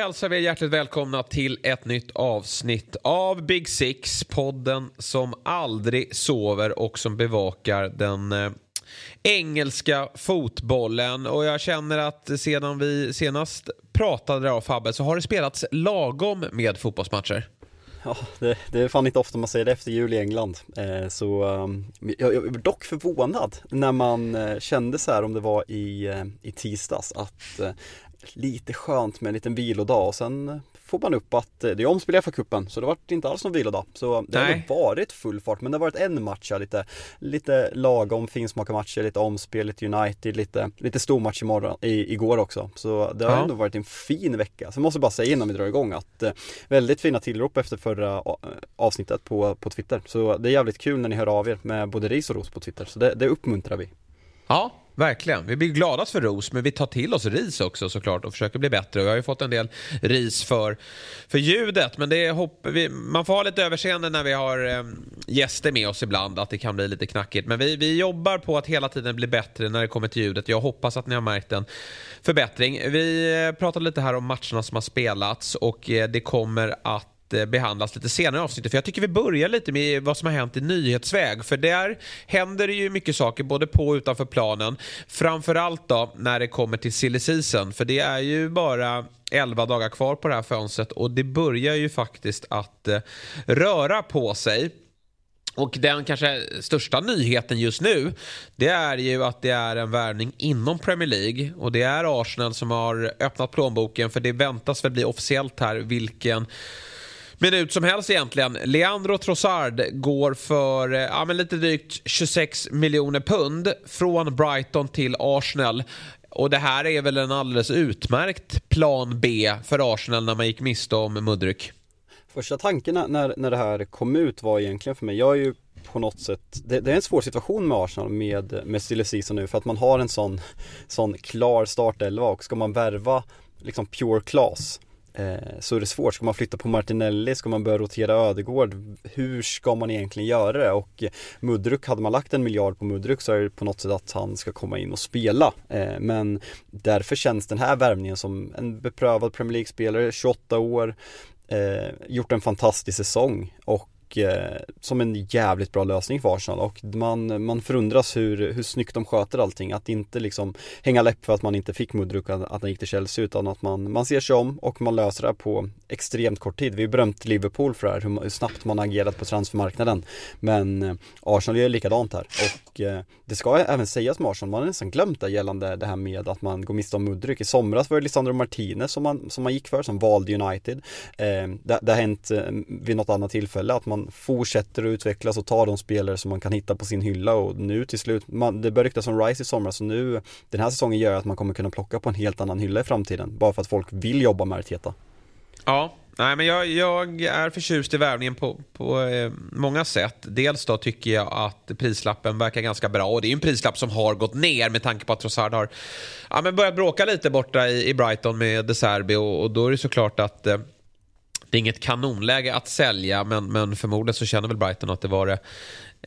Hälsar vi er hjärtligt välkomna till ett nytt avsnitt av Big Six, podden som aldrig sover och som bevakar den eh, engelska fotbollen. Och jag känner att sedan vi senast pratade där Fabbe så har det spelats lagom med fotbollsmatcher. Ja, det, det är fan inte ofta man säger det efter jul i England. Eh, så eh, jag, jag var dock förvånad när man eh, kände så här om det var i, eh, i tisdags att eh, lite skönt med en liten vilodag och sen får man upp att eh, det är omspel i FA-cupen så det var inte alls någon vilodag. Så det Nej. har varit full fart men det har varit en match, lite, lite lagom finsmakarmatcher, lite omspel, lite United, lite, lite stormatch imorgon, i, igår också. Så det har ja. ändå varit en fin vecka. Så jag måste bara säga innan vi drar igång att eh, väldigt fina tillrop efter förra avsnittet på, på Twitter. Så det är jävligt kul när ni hör av er med både ris och ros på Twitter. Så det, det uppmuntrar vi. Ja, Verkligen. Vi blir gladast för ros, men vi tar till oss ris också såklart och försöker bli bättre. Och Vi har ju fått en del ris för, för ljudet, men det hopp, vi, man får ha lite överseende när vi har eh, gäster med oss ibland, att det kan bli lite knackigt. Men vi, vi jobbar på att hela tiden bli bättre när det kommer till ljudet. Jag hoppas att ni har märkt en förbättring. Vi eh, pratade lite här om matcherna som har spelats och eh, det kommer att Eh, behandlas lite senare i avsnittet. För jag tycker vi börjar lite med vad som har hänt i nyhetsväg. För där händer det ju mycket saker både på och utanför planen. Framförallt då när det kommer till silly season. För det är ju bara 11 dagar kvar på det här fönstret och det börjar ju faktiskt att eh, röra på sig. Och den kanske största nyheten just nu det är ju att det är en värvning inom Premier League och det är Arsenal som har öppnat plånboken för det väntas väl bli officiellt här vilken minut som helst egentligen. Leandro Trossard går för eh, ja, men lite drygt 26 miljoner pund från Brighton till Arsenal. Och det här är väl en alldeles utmärkt plan B för Arsenal när man gick miste om Mudryk. Första tanken när, när det här kom ut var egentligen för mig, jag är ju på något sätt, det, det, är en svår situation med Arsenal med, med Silly Season nu för att man har en sån, sån klar startelva och ska man värva liksom pure class Eh, så är det svårt. Ska man flytta på Martinelli? Ska man börja rotera Ödegård? Hur ska man egentligen göra det? Och Mudruk, hade man lagt en miljard på Mudruk så är det på något sätt att han ska komma in och spela. Eh, men därför känns den här värvningen som en beprövad Premier League-spelare, 28 år, eh, gjort en fantastisk säsong och eh, som en jävligt bra lösning för Arsenal och man, man förundras hur, hur snyggt de sköter allting. Att inte liksom hänga läpp för att man inte fick Mudruk, att, att han gick till Chelsea utan att man, man ser sig om och man löser det på extremt kort tid. Vi har berömt Liverpool för det här, hur, hur snabbt man har agerat på transfermarknaden. Men eh, Arsenal gör likadant här och eh, det ska även sägas med Arsenal, man har nästan glömt det gällande det här med att man går miste om Mudryk. I somras var det Lisandro Martinez som man, som man gick för, som valde United. Eh, det, det har hänt eh, vid något annat tillfälle att man man fortsätter att utvecklas och tar de spelare som man kan hitta på sin hylla och nu till slut, man, det började ryktas om Rice i somras och nu den här säsongen gör att man kommer kunna plocka på en helt annan hylla i framtiden bara för att folk vill jobba med Arteta. Ja, Nej, men jag, jag, är förtjust i värvningen på, på eh, många sätt. Dels då tycker jag att prislappen verkar ganska bra och det är en prislapp som har gått ner med tanke på att Trossard har ja, men börjat bråka lite borta i, i Brighton med De Serbi och, och då är det såklart att eh, det är inget kanonläge att sälja men, men förmodligen så känner väl Brighton att det var det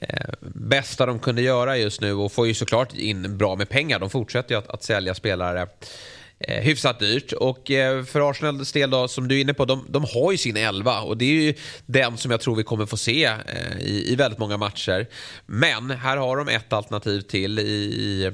eh, bästa de kunde göra just nu och får ju såklart in bra med pengar. De fortsätter ju att, att sälja spelare eh, hyfsat dyrt. Och eh, för Arsenals del då, som du är inne på, de, de har ju sin elva och det är ju den som jag tror vi kommer få se eh, i, i väldigt många matcher. Men här har de ett alternativ till i, i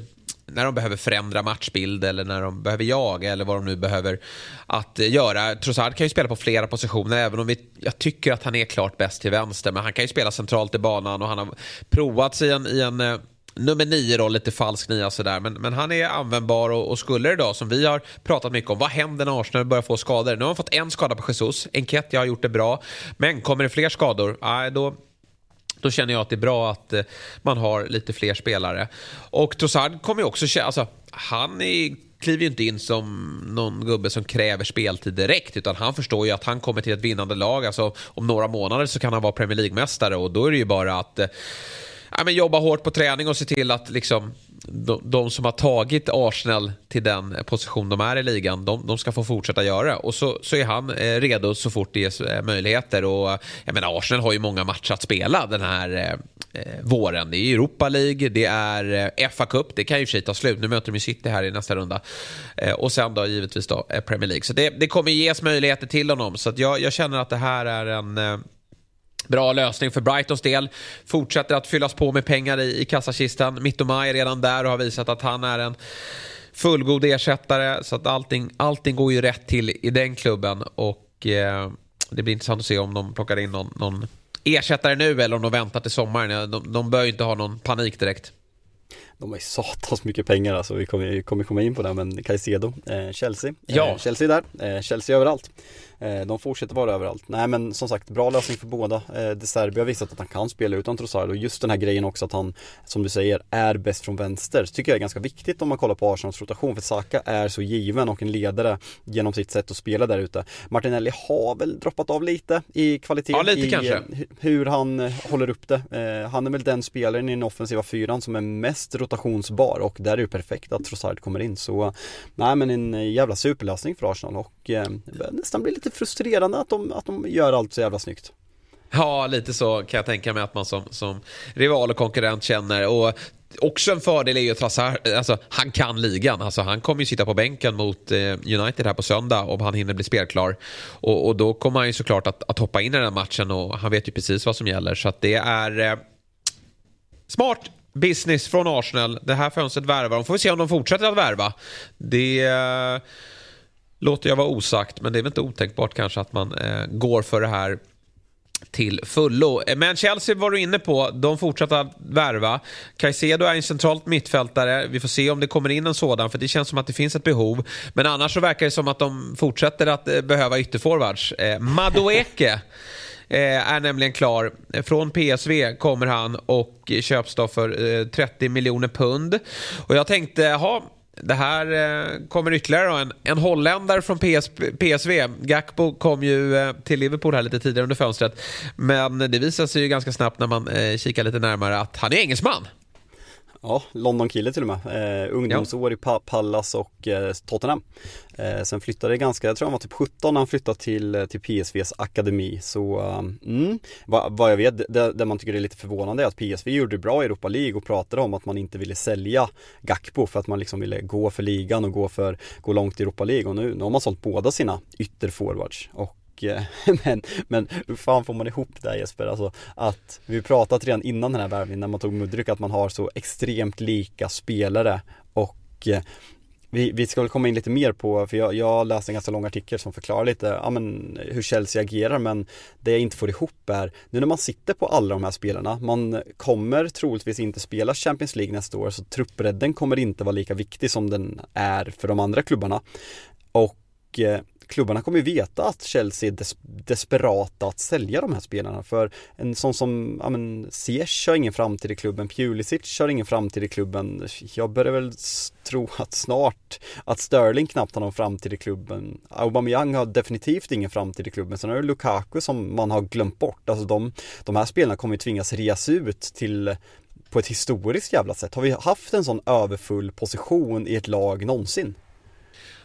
när de behöver förändra matchbild eller när de behöver jaga eller vad de nu behöver att göra. Trossard kan ju spela på flera positioner även om vi, jag tycker att han är klart bäst till vänster. Men han kan ju spela centralt i banan och han har provat i en, i en eh, nummer nio roll, lite falsk nia sådär. Men, men han är användbar och, och skulle det då, som vi har pratat mycket om, vad händer när Arsenal börjar få skador? Nu har han fått en skada på Jesus, Enketia har gjort det bra. Men kommer det fler skador, nej, då då känner jag att det är bra att eh, man har lite fler spelare. Och Trossard kommer ju också alltså, han är kliver ju inte in som någon gubbe som kräver speltid direkt utan han förstår ju att han kommer till ett vinnande lag. Alltså, om några månader så kan han vara Premier League-mästare och då är det ju bara att eh, ja, men jobba hårt på träning och se till att liksom, de, de, som har tagit Arsenal till den position de är i ligan, de, de ska få fortsätta göra. Och så, så är han eh, redo så fort det ges eh, möjligheter. Och, eh, jag menar, Arsenal har ju många matcher att spela den här, eh, eh våren. Det är Europa League, det är eh, FA Cup, det kan ju sig ta slut. Nu möter de City här i nästa runda. Eh, och sen då givetvis då eh, Premier League. Så det, det kommer ges möjligheter till honom. Så jag, jag, känner att det här är en eh, Bra lösning för Brightons del. Fortsätter att fyllas på med pengar i, i kassakistan. Mittomaj är redan där och har visat att han är en fullgod ersättare. Så att allting, allting går ju rätt till i den klubben. Och eh, det blir intressant att se om de plockar in någon, någon ersättare nu eller om de väntar till sommaren. De, de bör ju inte ha någon panik direkt. De har ju satans mycket pengar alltså, vi kommer, kommer komma in på det men Caicedo, eh, Chelsea, ja. eh, Chelsea där, eh, Chelsea överallt de fortsätter vara överallt. Nej men som sagt, bra lösning för båda. Eh, De Serbi har visat att han kan spela utan Trossard och just den här grejen också att han, som du säger, är bäst från vänster. Så tycker jag är ganska viktigt om man kollar på Arsenals rotation för Saka är så given och en ledare genom sitt sätt att spela där ute. Martinelli har väl droppat av lite i kvalitet. Ja, lite i kanske. Eh, hur han håller upp det. Han är väl den spelaren i den offensiva fyran som är mest rotationsbar och där är det perfekt att Trossard kommer in. Så nej men en jävla superlösning för Arsenal och nästan blir lite lite frustrerande att de, att de gör allt så jävla snyggt. Ja, lite så kan jag tänka mig att man som, som rival och konkurrent känner. Och också en fördel är ju att alltså, han kan ligan. Alltså, han kommer ju sitta på bänken mot eh, United här på söndag om han hinner bli spelklar. Och, och då kommer han ju såklart att, att hoppa in i den här matchen och han vet ju precis vad som gäller. Så att det är eh, smart business från Arsenal. Det här fönstret värvar de. Får vi se om de fortsätter att värva. Det... Eh, låter jag vara osagt, men det är väl inte otänkbart kanske att man eh, går för det här till fullo. Eh, men Chelsea var du inne på, de fortsätter att värva. Caicedo är en centralt mittfältare, vi får se om det kommer in en sådan för det känns som att det finns ett behov. Men annars så verkar det som att de fortsätter att eh, behöva ytterforwards. Eh, Madueke eh, är nämligen klar. Från PSV kommer han och köps då för 30 miljoner pund. Och jag tänkte, ha det här eh, kommer ytterligare en, en holländare från PS, PSV. Gakpo kom ju eh, till Liverpool här lite tidigare under fönstret. Men det visar sig ju ganska snabbt när man eh, kikar lite närmare att han är engelsman. Ja, London-kille till och med. Eh, ungdomsår ja. i Pallas och eh, Tottenham. Eh, sen flyttade ganska, jag tror han var typ 17 när han flyttade till, eh, till PSVs akademi. Så, ehm, mm, vad, vad jag vet, det, det, man tycker är lite förvånande är att PSV gjorde det bra i Europa League och pratade om att man inte ville sälja Gakpo för att man liksom ville gå för ligan och gå, för, gå långt i Europa League. Och nu, nu har man sålt båda sina ytterforwards. Och Eh, men, men hur fan får man ihop det här Jesper? Alltså att vi pratat redan innan den här värvningen när man tog Mudryk att man har så extremt lika spelare och eh, vi, vi ska väl komma in lite mer på, för jag, jag läste en ganska lång artikel som förklarar lite ja, men, hur Chelsea agerar men det jag inte får ihop är, nu när man sitter på alla de här spelarna, man kommer troligtvis inte spela Champions League nästa år så truppbredden kommer inte vara lika viktig som den är för de andra klubbarna. Och eh, klubbarna kommer ju veta att Chelsea är des desperata att sälja de här spelarna för en sån som, ja men Ziyech har ingen framtid i klubben, Pulisic har ingen framtid i klubben. Jag börjar väl tro att snart att Sterling knappt har någon framtid i klubben. Aubameyang har definitivt ingen framtid i klubben. Sen har du Lukaku som man har glömt bort. Alltså de, de här spelarna kommer ju tvingas reas ut till på ett historiskt jävla sätt. Har vi haft en sån överfull position i ett lag någonsin?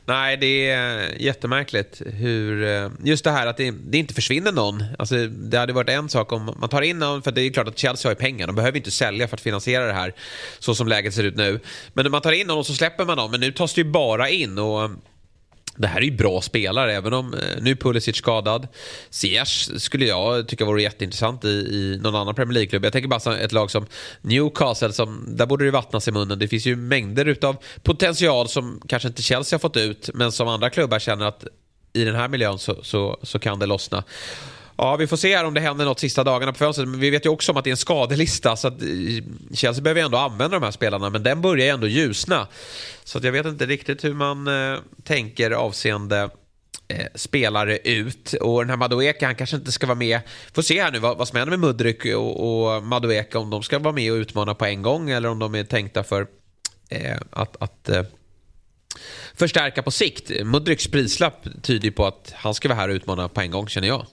Nej, det är eh, jättemärkligt hur... Eh, just det här att det, det, inte försvinner någon. Alltså, det hade varit en sak om man tar in någon, för det är klart att Chelsea har ju pengar. De behöver inte sälja för att finansiera det här, så som läget ser ut nu. Men när man tar in någon och så släpper man dem. Men nu tas det ju bara in. och det här är ju bra spelare, även om eh, nu Pulisic skadad. Ziyech skulle jag tycka vore jätteintressant i, i någon annan Premier League-klubb. Jag tänker bara ett lag som Newcastle, som, där borde det vattnas i munnen. Det finns ju mängder av potential som kanske inte Chelsea har fått ut, men som andra klubbar känner att i den här miljön så, så, så kan det lossna. Ja, vi får se här om det händer något sista dagarna på fönstret. Men vi vet ju också om att det är en skadelista. Så att eh, Chelsea behöver ju ändå använda de här spelarna. Men den börjar ju ändå ljusna. Så att jag vet inte riktigt hur man eh, tänker avseende eh, spelare ut. Och den här Madueke, han kanske inte ska vara med. Får se här nu vad, vad som händer med Mudryk och, och Madueke. Om de ska vara med och utmana på en gång eller om de är tänkta för eh, att, att eh, förstärka på sikt. Mudryks prislapp tyder ju på att han ska vara här och utmana på en gång känner jag.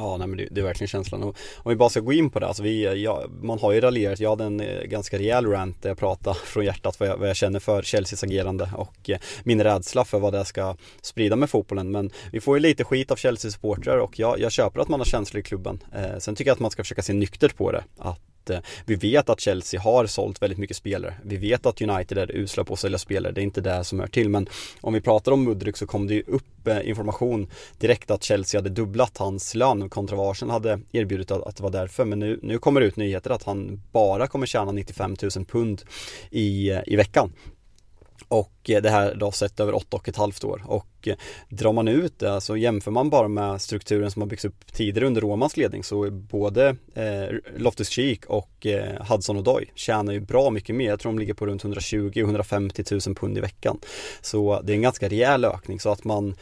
Ja, nej, men det, det, är verkligen känslan. Och om vi bara ska gå in på det, alltså vi, ja, man har ju raljerat. Jag hade en eh, ganska rejäl rant där jag pratade från hjärtat vad jag, vad jag känner för Chelseas agerande och eh, min rädsla för vad det ska sprida med fotbollen. Men vi får ju lite skit av Chelsea-supportrar och jag, jag köper att man har känslor i klubben. Eh, sen tycker jag att man ska försöka se nyktert på det. Att att eh, vi vet att Chelsea har sålt väldigt mycket spelare. Vi vet att United är usla på att sälja spelare, det är inte det som hör till. Men om vi pratar om Mudryk så kom det ju upp eh, information direkt att Chelsea hade dubblat hans lön kontra vad Arsenal hade erbjudit att, att det var därför. Men nu, nu kommer det ut nyheter att han bara kommer tjäna 95 000 pund i, eh, i veckan. Och eh, det här då sett över åtta och ett halvt år. Och eh, drar man ut det, alltså jämför man bara med strukturen som har byggts upp tidigare under Romans ledning så både eh, Loftus Cheek och eh, Hudson O'Doy tjänar ju bra mycket mer. Jag tror de ligger på runt 120-150 000 pund i veckan. Så det är en ganska rejäl ökning så att man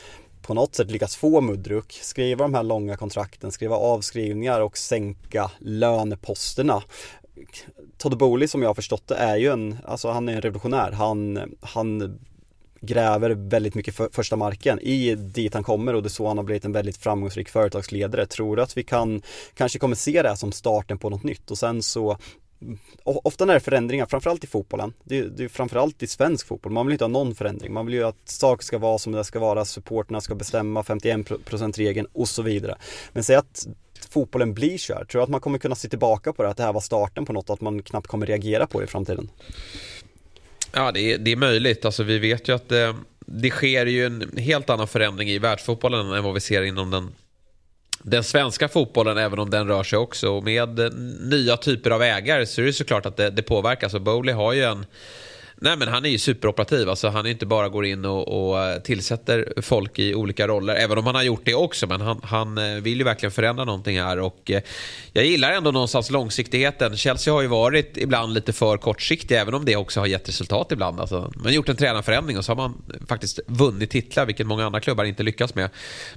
på något sätt lyckats få Mudruk, skriva de här långa kontrakten, skriva avskrivningar och sänka löneposterna Todd Boehly som jag har förstått det är ju en, alltså han är en revolutionär. Han, han gräver väldigt mycket för, första marken i dit han kommer och det är så han har blivit en väldigt framgångsrik företagsledare. Tror du att vi kan, kanske kommer se det här som starten på något nytt och sen så Ofta när det är förändringar, framförallt i fotbollen, det är, det är framförallt i svensk fotboll, man vill inte ha någon förändring. Man vill ju att saker ska vara som det ska vara, supporterna ska bestämma 51%-regeln och så vidare. Men säg att fotbollen blir körd? Tror du att man kommer kunna se tillbaka på det, att det här var starten på något, att man knappt kommer reagera på det i framtiden? Ja, det är, det är möjligt. Alltså, vi vet ju att det, det sker ju en helt annan förändring i världsfotbollen än vad vi ser inom den den svenska fotbollen, även om den rör sig också. Och med nya typer av ägare så är det såklart att det, det påverkas. Och Bowley har ju en Nej men han är ju superoperativ. Alltså, han inte bara går in och, och, eh, tillsätter folk i olika roller. Även om han har gjort det också. Men han, han eh, vill ju verkligen förändra någonting här. Och, eh, jag gillar ändå någonstans långsiktigheten. Chelsea har ju varit ibland lite för kortsiktig. Även om det också har gett resultat ibland. Alltså, man har gjort en tränarförändring och så har man faktiskt vunnit titlar. Vilket många andra klubbar inte lyckas med.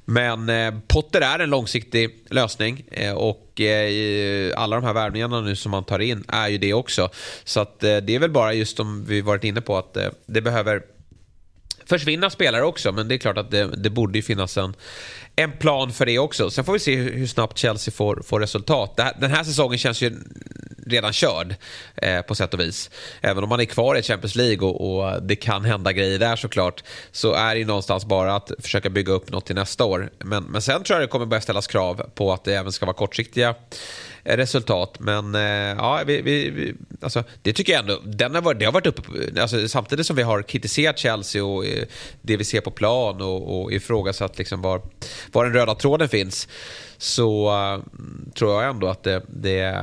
Men Potter är en långsiktig lösning. och och alla de här värvningarna nu som man tar in är ju det också. Så att eh, det är väl bara just som vi varit inne på att eh, det behöver försvinna spelare också, men det är klart att det, det borde finnas en, en plan för det också. Sen får vi se hur, snabbt Chelsea får, får resultat. Här, den här säsongen känns ju redan körd eh, på sätt och vis. Även om man är kvar i Champions League och, och, det kan hända grejer där såklart så är det ju någonstans bara att försöka bygga upp något till nästa år. Men, men sen tror jag det kommer börja ställas krav på att det även ska vara kortsiktiga eh, resultat. Men eh, ja, vi, vi, alltså, det tycker jag ändå. Den har varit, det har varit uppe, alltså, samtidigt som vi har kritiserat Chelsea och eh, det vi ser på plan och, och ifrågasatt liksom var, var den röda tråden finns. Så uh, tror jag ändå att det, det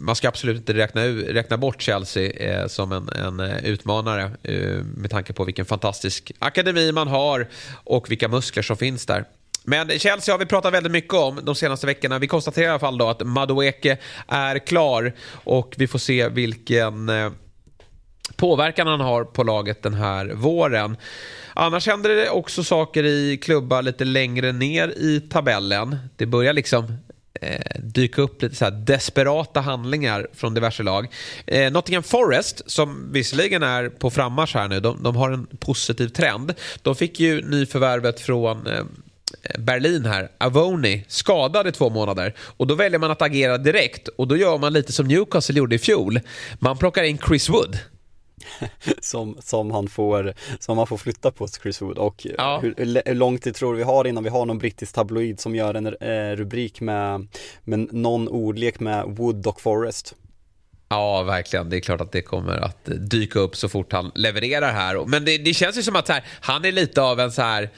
man ska absolut inte räkna, räkna bort Chelsea eh, som en, en eh, utmanare eh, med tanke på vilken fantastisk akademi man har och vilka muskler som finns där. Men Chelsea har vi pratat väldigt mycket om de senaste veckorna. Vi konstaterar i alla fall då att Madueke är klar och vi får se vilken eh, påverkan han har på laget den här våren. Annars händer det också saker i klubbar lite längre ner i tabellen. Det börjar liksom eh, dyka upp lite så desperata handlingar från diverse lag. Eh, Nottingham Forest, som visserligen är på frammarsch här nu, de, de, har en positiv trend. De fick ju nyförvärvet från eh, Berlin här, Avoni, skadad i två månader. Och då väljer man att agera direkt och då gör man lite som Newcastle gjorde i fjol. Man plockar in Chris Wood. som, som, han får, som han får flytta på Chris Wood och ja. hur, hur långt det tror vi har innan vi har någon brittisk tabloid som gör en eh, rubrik med, med någon ordlek med Wood och Forest. Ja, verkligen. Det är klart att det kommer att dyka upp så fort han levererar här. Men det, det känns ju som att här, han är lite av en så här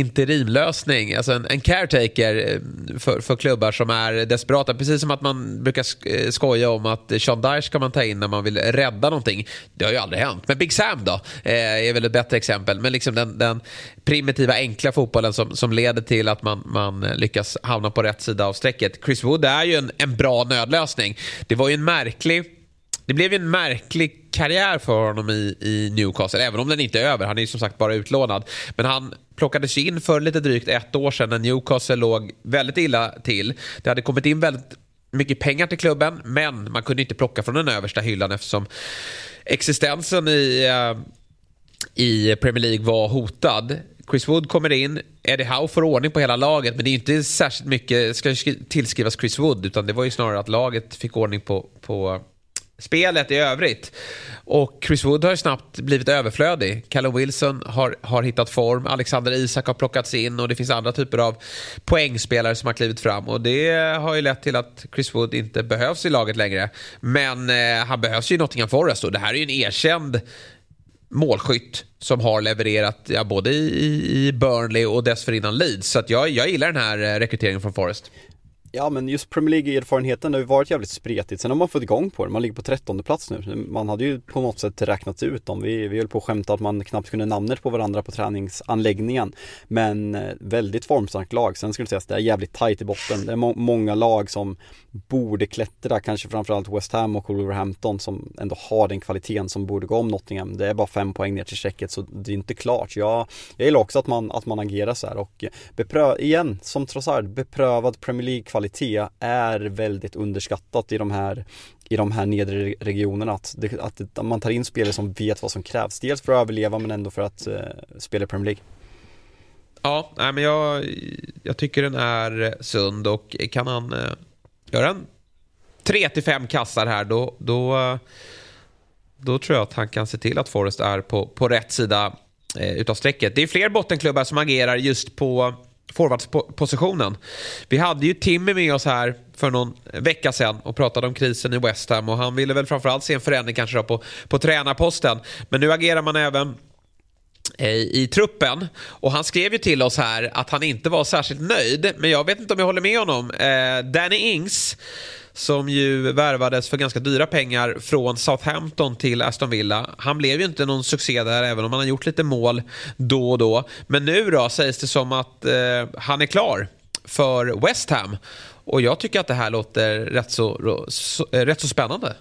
interimlösning, alltså en, en caretaker eh, för, för klubbar som är desperata. Precis som att man brukar eh, skoja om att Sean Dyche ska man ta in när man vill rädda någonting. Det har ju aldrig hänt. Men Big Sam då, eh, är väl ett bättre exempel. Men liksom den, den primitiva, enkla fotbollen som, som leder till att man, man lyckas hamna på rätt sida av strecket. Chris Wood är ju en, en bra nödlösning. Det var ju en märklig det blev en märklig karriär för honom i, i Newcastle, även om den inte är över. Han är ju som sagt bara utlånad. Men han plockades in för lite drygt ett år sedan när Newcastle låg väldigt illa till. Det hade kommit in väldigt mycket pengar till klubben, men man kunde inte plocka från den översta hyllan eftersom existensen i, eh, i Premier League var hotad. Chris Wood kommer in, Eddie Howe får ordning på hela laget men det är inte särskilt mycket ska tillskrivas Chris Wood utan det var ju snarare att laget fick ordning på, på spelet i övrigt. Och Chris Wood har ju snabbt blivit överflödig. Callum Wilson har, har hittat form, Alexander Isak har plockats in och det finns andra typer av poängspelare som har klivit fram. Och det har ju lett till att Chris Wood inte behövs i laget längre. Men eh, han behövs ju i Nottingham Forest och det här är ju en erkänd målskytt som har levererat ja, både i, i Burnley och dessförinnan Leeds. Så jag, jag gillar den här eh, rekryteringen från Forest. Ja men just Premier League-erfarenheten har ju varit jävligt spretigt. Sen har man fått igång på det. Man ligger på trettonde plats nu. Man hade ju på något sätt räknat ut dem. Vi, vi höll på att skämta att man knappt kunde namnet på varandra på träningsanläggningen. Men eh, väldigt formstarkt lag. Sen skulle jag säga att det är jävligt tight i botten. Det är må många lag som borde klättra. Kanske framförallt West Ham och Wolverhampton som ändå har den kvaliteten som borde gå om Nottingham. Det är bara fem poäng ner till strecket så det är inte klart. Jag, jag gillar också att man, att man agerar så här och beprö igen, som trots allt beprövad Premier League-kvalitet kvalitet är väldigt underskattat i de här i de här nedre regionerna att, det, att man tar in spelare som vet vad som krävs. Dels för att överleva men ändå för att eh, spela i Premier League. Ja, nej, men jag, jag tycker den är eh, sund och kan han eh, göra en 3-5 kassar här då, då, eh, då tror jag att han kan se till att Forrest är på, på rätt sida eh, utav strecket. Det är fler bottenklubbar som agerar just på forwardspositionen. Vi hade ju Timmy med oss här för någon vecka sedan och pratade om krisen i West Ham och han ville väl framförallt se en förändring kanske på, på tränarposten. Men nu agerar man även Eh, i truppen. Och han skrev ju till oss här att han inte var särskilt nöjd. Men jag vet inte om jag håller med honom. Eh, Danny Ings som ju värvades för ganska dyra pengar från Southampton till Aston Villa. Han blev ju inte någon succé där även om han har gjort lite mål då och då. Men nu då sägs det som att eh, han är klar för West Ham. Och jag tycker att det här låter rätt så, så eh, rätt så spännande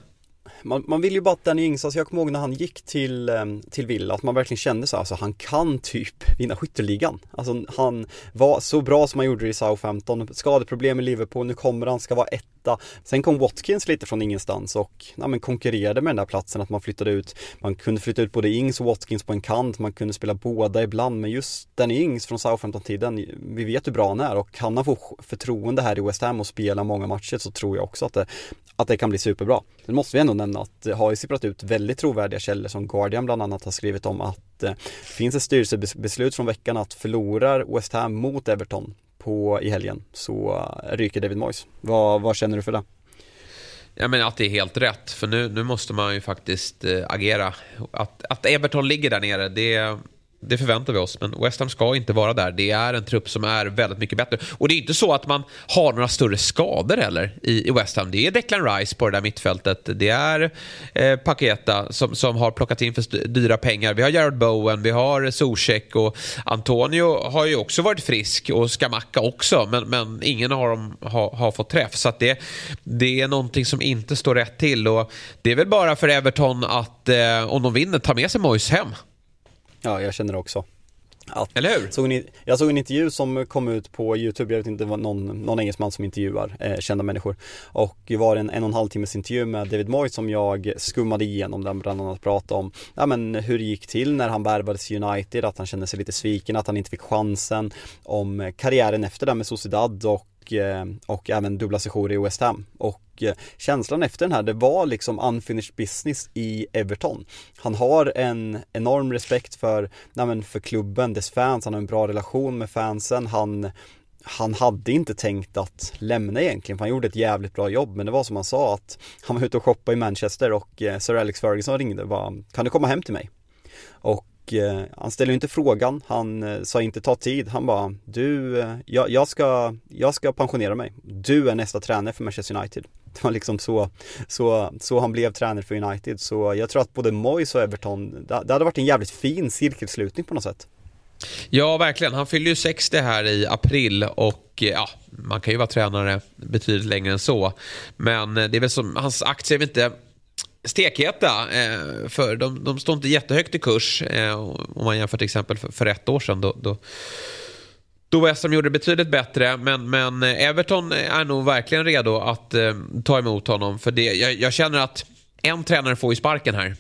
man, man vill ju bara att Danny Ings, alltså jag kommer ihåg när han gick till, ehm, till Villa, att man verkligen kände så alltså han kan typ vinna skytteligan. Alltså han var så bra som han gjorde i Southampton, skadeproblem i Liverpool, nu kommer han, ska vara etta. Sen kom Watkins lite från ingenstans och ja, men konkurrerade med den där platsen, att man flyttade ut, man kunde flytta ut både Ings och Watkins på en kant, man kunde spela båda ibland, men just den Ings från Southampton-tiden, vi vet hur bra han är och kan han få förtroende här i West Ham och spela många matcher så tror jag också att det, att det kan bli superbra. Sen måste vi ändå nämna att det har ju sipprat ut väldigt trovärdiga källor som Guardian bland annat har skrivit om att det finns ett styrelsebeslut från veckan att förlorar West Ham mot Everton på, i helgen så ryker David Moyes. Vad, vad känner du för det? Jag menar att det är helt rätt, för nu, nu måste man ju faktiskt eh, agera. Att, att Everton ligger där nere, det det förväntar vi oss, men West Ham ska inte vara där. Det är en trupp som är väldigt mycket bättre. Och det är inte så att man har några större skador heller i, i West Ham. Det är Declan Rice på det där mittfältet. Det är eh, Paketa som, som har plockat in för dyra pengar. Vi har Jared Bowen, vi har Zuzek och Antonio har ju också varit frisk och Skamacka också, men, men ingen av dem har, har fått träff. Så det, det är någonting som inte står rätt till. Och det är väl bara för Everton att, eh, om de vinner, ta med sig Moise hem. Ja, jag känner det också. Att, Eller hur? Såg en, jag såg en intervju som kom ut på YouTube, jag vet inte, det var någon, någon engelsman som intervjuar eh, kända människor. Och det var en en och en halv timmes intervju med David Moyes som jag skummade igenom där bland annat pratade om ja, men hur det gick till när han värvades i United, att han kände sig lite sviken, att han inte fick chansen, om karriären efter det med Sociedad och Eh, och, även dubbla sessioner i West Ham. Och Eh, känslan efter den här, det var liksom unfinished business i Everton. Han har en enorm respekt för, nej för klubben, dess fans, han har en bra relation med fansen, han han hade inte tänkt att lämna egentligen, för han gjorde ett jävligt bra jobb, men det var som han sa att han var ute och shoppade i Manchester och eh, Sir Alex Ferguson ringde och bara, kan du komma hem till mig? Och eh, han ställer inte frågan, han sa inte ta tid, han bara du, jag, jag, ska, jag ska pensionera mig. Du är nästa tränare för Manchester United. Det var liksom så, så, så han blev tränare för United. Så jag tror att både Moyes och Everton, det, hade varit en jävligt fin cirkelslutning på något sätt. Ja, verkligen. Han fyller ju 60 här i april och eh, ja, man kan ju vara tränare betydligt längre än så. Men eh, det är väl som, hans aktier är väl inte stekheta. Eh, för de, de står inte jättehögt i kurs om man jämför till exempel för, för ett år sedan. Då, då, då West Ham gjorde det betydligt bättre, men, men Everton är nog verkligen redo att eh, ta emot honom. För det, jag, jag, känner att en tränare får ju sparken här.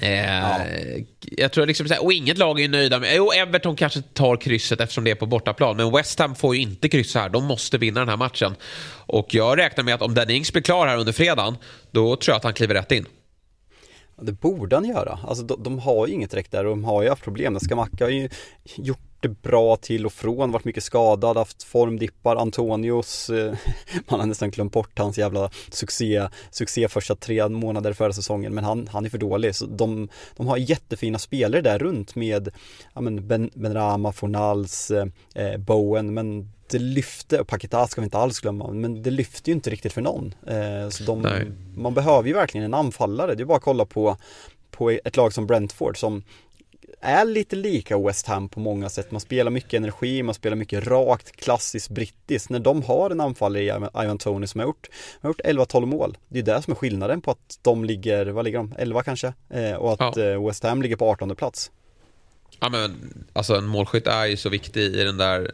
Eh, ja. Jag tror liksom, och inget lag är nöjda med... Jo, Everton kanske tar krysset eftersom det är på bortaplan. Men West Ham får ju inte kryssa här. De måste vinna den här matchen. Och jag räknar med att om Danny Ings blir klar här under fredagen, då tror jag att han kliver rätt in. Det borde han göra. Alltså de, de har ju inget direkt där och de har ju haft problem. Skamacka har ju gjort det bra till och från, varit mycket skadad, haft formdippar, Antonios, eh, man har nästan glömt bort hans jävla succé, succé första tre månader förra säsongen, men han, han är för dålig. Så de, de har jättefina spelare där runt med ja, men ben, Benrama, Fornals, eh, eh, Bowen, men det lyfte, och Paketa ska vi inte alls glömma, men det lyfte ju inte riktigt för någon. Eh, så de, man behöver ju verkligen en anfallare, det är bara att kolla på, på ett lag som Brentford som är lite lika West Ham på många sätt. Man spelar mycket energi, man spelar mycket rakt, klassiskt brittiskt. När de har en anfallare i Ivan Tony som har gjort, har gjort 11-12 mål. Det är det som är skillnaden på att de ligger, vad ligger de? 11 kanske? Eh, och att ja. Eh, West Ham ligger på 18 plats. Ja men alltså en målskytt är ju så viktig i den där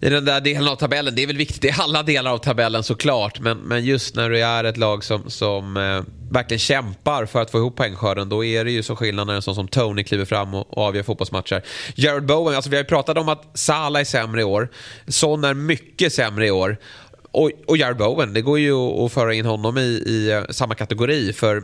i den där delen av tabellen. Det är väl viktigt i alla delar av tabellen såklart. Men, men just när du är ett lag som, som eh, verkligen kämpar för att få ihop poängskörden. Då är det ju så skillnad när en sån som Tony kliver fram och, och avgör fotbollsmatcher. Jared Bowen, alltså vi har ju pratat om att Salah är sämre i år. Son är mycket sämre i år. Och, och Jared Bowen, det går ju att föra in honom i, i eh, samma kategori. För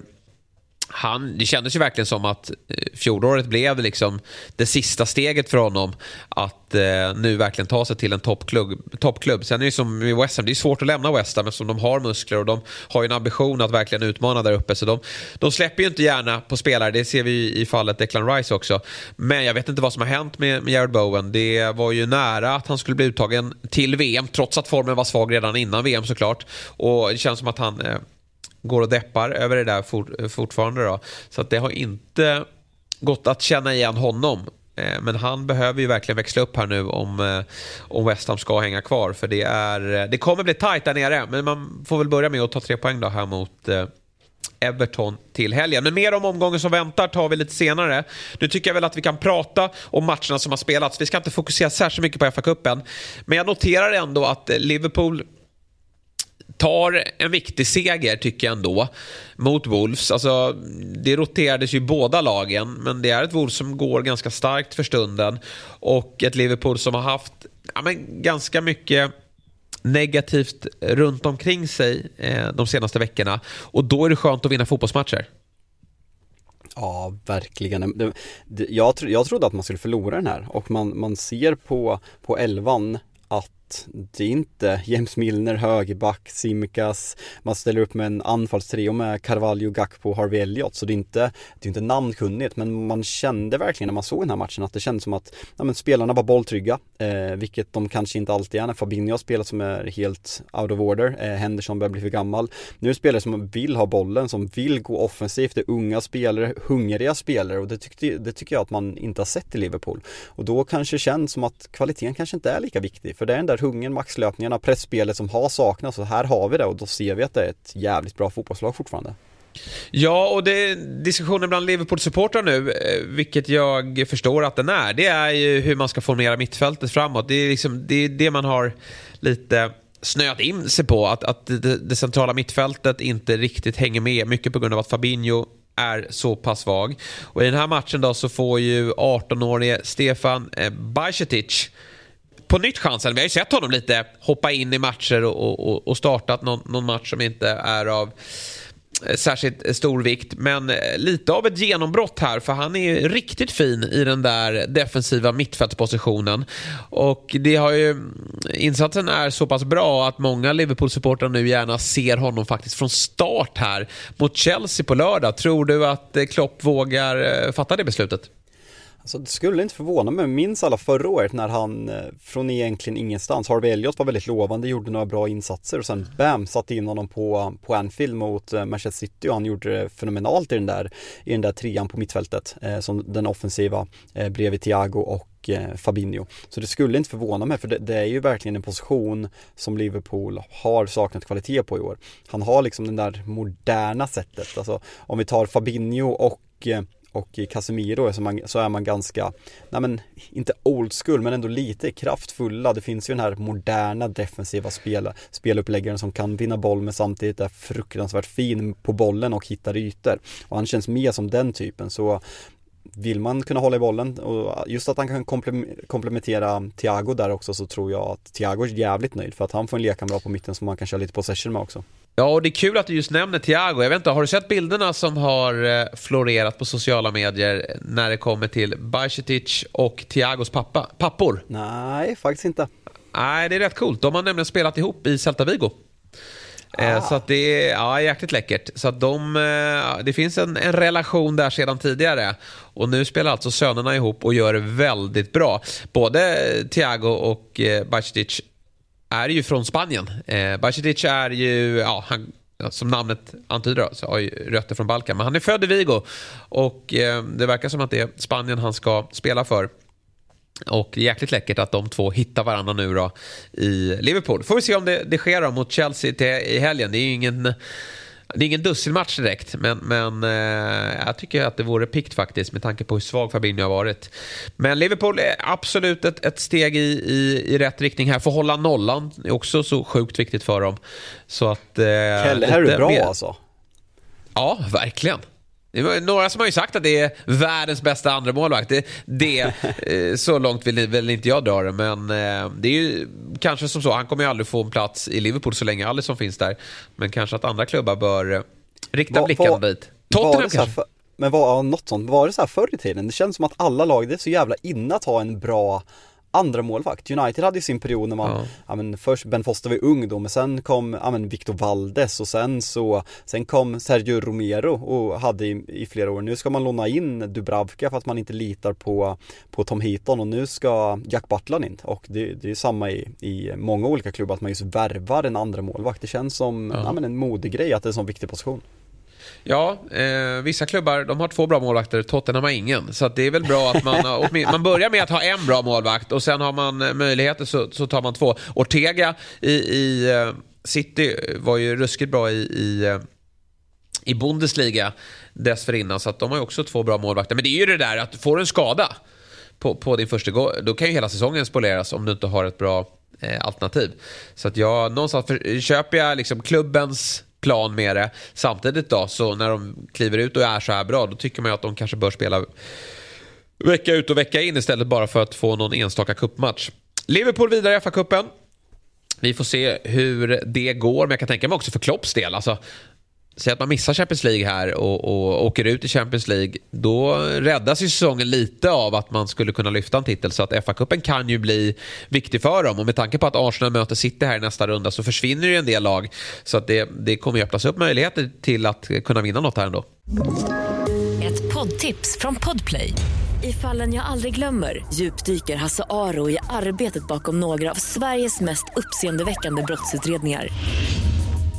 han, det kändes ju verkligen som att eh, fjolåret blev liksom det sista steget för honom att eh, nu verkligen ta sig till en toppklubb. toppklubb. Sen är det som i West Ham, det är svårt att lämna West Ham eftersom de har muskler och de har ju en ambition att verkligen utmana där uppe. Så de, de släpper ju inte gärna på spelare, det ser vi i fallet Declan Rice också. Men jag vet inte vad som har hänt med, med Jared Bowen. Det var ju nära att han skulle bli uttagen till VM, trots att formen var svag redan innan VM såklart. Och det känns som att han eh, går och deppar över det där for, eh, fortfarande. Då. Så att det har inte gått att känna igen honom. Eh, men han behöver ju verkligen växla upp här nu om, eh, om West Ham ska hänga kvar. För det, är, det kommer bli tajt där nere. Men man får väl börja med att ta tre poäng då här mot Everton till helgen. Men mer om omgången som väntar tar vi lite senare. Nu tycker jag väl att vi kan prata om matcherna som har spelats. Vi ska inte fokusera särskilt mycket på FA-cupen. Men jag noterar ändå att Liverpool tar en viktig seger tycker jag ändå mot Wolves. Alltså, det roterades ju båda lagen men det är ett Wolves som går ganska starkt för stunden och ett Liverpool som har haft ja, men, ganska mycket negativt runt omkring sig eh, de senaste veckorna och då är det skönt att vinna fotbollsmatcher. Ja, verkligen. Jag, jag trodde att man skulle förlora den här och man, man ser på, på elvan att det är inte James Milner, högerback, Simicas, man ställer upp med en anfallstrio med Carvalho, Gakpo, Harvey Elliott så det är inte, det är inte namnkunnigt men man kände verkligen när man såg den här matchen att det kändes som att ja, men spelarna var bolltrygga, eh, vilket de kanske inte alltid är när Fabinho har spelat som är helt out of order, eh, Henderson börjar bli för gammal. Nu är det spelare som vill ha bollen, som vill gå offensivt, det är unga spelare, hungriga spelare och det, tyckte, det tycker jag att man inte har sett i Liverpool. Och då kanske det känns som att kvaliteten kanske inte är lika viktig, för det är den där hungern, maxlöpningarna, pressspelet som har saknats och här har vi det och då ser vi att det är ett jävligt bra fotbollslag fortfarande. Ja, och det är diskussionen bland Liverpool-supportrar nu, eh, vilket jag förstår att den är, det är ju hur man ska formera mittfältet framåt. Det är, liksom, det, är det man har lite snöat in sig på, att, att det, det, centrala mittfältet inte riktigt hänger med, mycket på grund av att Fabinho är så pass svag. Och i den här matchen då så får ju 18-årige Stefan eh, Bajcetic på nytt chansen. Vi har ju sett honom lite hoppa in i matcher och, och, och startat någon, någon match som inte är av eh, särskilt stor vikt. Men eh, lite av ett genombrott här för han är riktigt fin i den där defensiva mittfältspositionen. Och det har ju, mm, insatsen är så pass bra att många Liverpool-supportrar nu gärna ser honom faktiskt från start här mot Chelsea på lördag. Tror du att eh, Klopp vågar fatta det beslutet? Alltså det skulle inte förvåna mig, minns alla förra året när han eh, från egentligen ingenstans, Harvey Elliott var väldigt lovande, gjorde några bra insatser och sen bam, satte in honom på, på Anfield mot eh, Manchester City och han gjorde det fenomenalt i den där, i den där trean på mittfältet eh, som den offensiva eh, bredvid Thiago och eh, Fabinho. Så det skulle inte förvåna mig för det, det, är ju verkligen en position som Liverpool har saknat kvalitet på i år. Han har liksom den där moderna sättet, alltså om vi tar Fabinho och och i Casemiro så, man, så är man ganska, nej men inte old school men ändå lite kraftfulla. Det finns ju den här moderna defensiva spel, speluppläggaren som kan vinna boll men samtidigt är fruktansvärt fin på bollen och hittar ytor. Och han känns mer som den typen så vill man kunna hålla i bollen och just att han kan komplementera Thiago där också så tror jag att Thiago är jävligt nöjd för att han får en lekkamrat på mitten som man kan köra lite possession med också. Ja, och det är kul att du just nämner Thiago. Jag vet inte, har du sett bilderna som har eh, florerat på sociala medier när det kommer till Bajcetic och Thiagos pappa, pappor? Nej, faktiskt inte. Nej, det är rätt coolt. De har nämligen spelat ihop i Celta Vigo. Eh, ah. Så att det är ja, jäkligt läckert. Så att de, eh, det finns en, en, relation där sedan tidigare. Och nu spelar alltså sönerna ihop och gör det väldigt bra. Både Thiago och Bajcetic är ju från Spanien. Eh, Bajcetic är ju, ja, han, som namnet antyder, så har ju rötter från Balkan. Men han är född i Vigo och eh, det verkar som att det är Spanien han ska spela för. Och jäkligt läckert att de två hittar varandra nu då i Liverpool. Får vi se om det, det sker då mot Chelsea till, i helgen. Det är ju ingen det är ingen dussinmatch direkt, men, men eh, jag tycker att det vore pikt faktiskt med tanke på hur svag Fabinho har varit. Men Liverpool är absolut ett, ett steg i, i, i rätt riktning här. Få hålla nollan är också så sjukt viktigt för dem. Så att... Eh, Kelle, här är du bra mer... alltså. Ja, verkligen. Några som har ju sagt att det är världens bästa andra målvakt. Det, det, eh, så långt vill väl inte jag dra det, men eh, det är ju kanske som så. Han kommer ju aldrig få en plats i Liverpool så länge Alisson finns där. Men kanske att andra klubbar bör eh, rikta var, blickarna dit. Tottenham kanske? För, men var, något sånt, var det så här förr i tiden? Det känns som att alla lag, det är så jävla inne att ha en bra andra målvakt. United hade ju sin period när man, ja. ja men först Ben Foster var ung då, men sen kom, ja men Victor Valdes och sen så, sen kom Sergio Romero och hade i, i flera år. Nu ska man låna in Dubravka för att man inte litar på, på Tom Heaton och nu ska Jack Butland in. Och det, det är samma i, i många olika klubbar, att man just värvar en andra målvakt. Det känns som, ja. ja men en modig grej att det är en sån viktig position. Ja, eh, vissa klubbar de har två bra målvakter, Tottenham har ingen. Så det är väl bra att man, man börjar med att ha en bra målvakt och sen har man eh, möjligheter så, så tar man två. Ortega i, i eh, City var ju ruskigt bra i, i, eh, i Bundesliga dessförinnan. Så att de har ju också två bra målvakter. Men det är ju det där att får du en skada på, på din första gång, då kan ju hela säsongen spolieras om du inte har ett bra eh, alternativ. Så att jag, någonstans för, köper jag liksom klubbens plan med det. Samtidigt då, så när de kliver ut och är så här bra, då tycker man ju att de kanske bör spela vecka ut och vecka in istället bara för att få någon enstaka kuppmatch. Liverpool vidare i FA-cupen. Vi får se hur det går, men jag kan tänka mig också för Klopps del. Alltså, Säg att man missar Champions League här och, och åker ut i Champions League. Då räddas ju säsongen lite av att man skulle kunna lyfta en titel. Så att FA-cupen kan ju bli viktig för dem. Och med tanke på att Arsenal möter City här i nästa runda så försvinner ju en del lag. Så att det, det kommer ju öppnas upp möjligheter till att kunna vinna något här ändå. Ett poddtips från Podplay. I fallen jag aldrig glömmer djupdyker Hasse Aro i arbetet bakom några av Sveriges mest uppseendeväckande brottsutredningar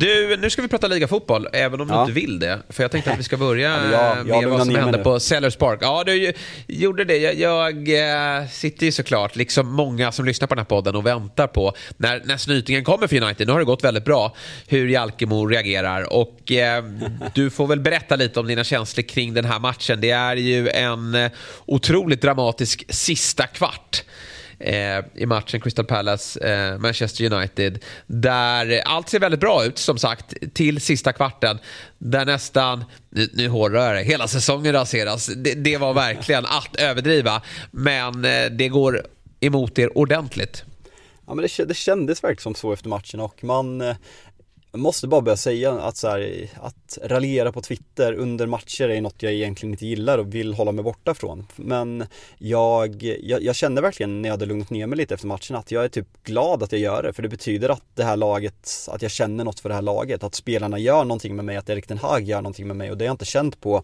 Du, nu ska vi prata ligafotboll, även om ja. du inte vill det. För jag tänkte att vi ska börja ja, jag, med vad som hände på Sellers Park. Ja, du gjorde det. Jag, jag äh, sitter ju såklart, liksom många som lyssnar på den här podden, och väntar på när, när snytingen kommer för United. Nu har det gått väldigt bra, hur Jalkemo reagerar. Och äh, du får väl berätta lite om dina känslor kring den här matchen. Det är ju en äh, otroligt dramatisk sista kvart eh, i matchen Crystal Palace-Manchester eh, United. Där allt ser väldigt bra ut som sagt till sista kvarten. Där nästan, nu, nu hårdrar jag det, hela säsongen raseras. Det, det var verkligen att överdriva. Men eh, det går emot er ordentligt. Ja men det, det kändes verkligen som så efter matchen och man eh, måste bara börja säga att, så här, att att raljera på Twitter under matcher är något jag egentligen inte gillar och vill hålla mig borta från. Men jag, jag, jag kände verkligen när jag hade lugnat ner mig lite efter matchen att jag är typ glad att jag gör det. För det betyder att det här laget, att jag känner något för det här laget. Att spelarna gör någonting med mig, att Erik Den Hag gör någonting med mig och det har jag inte känt på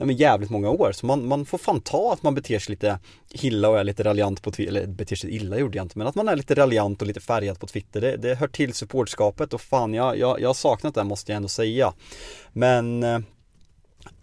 nej, men jävligt många år. Så man, man får fan ta att man beter sig lite illa och är lite raljant på Twitter, eller beter sig illa gjorde jag inte, men att man är lite raljant och lite färgad på Twitter. Det, det hör till supportskapet och fan jag, jag, jag har saknat det måste jag ändå säga. Men eh,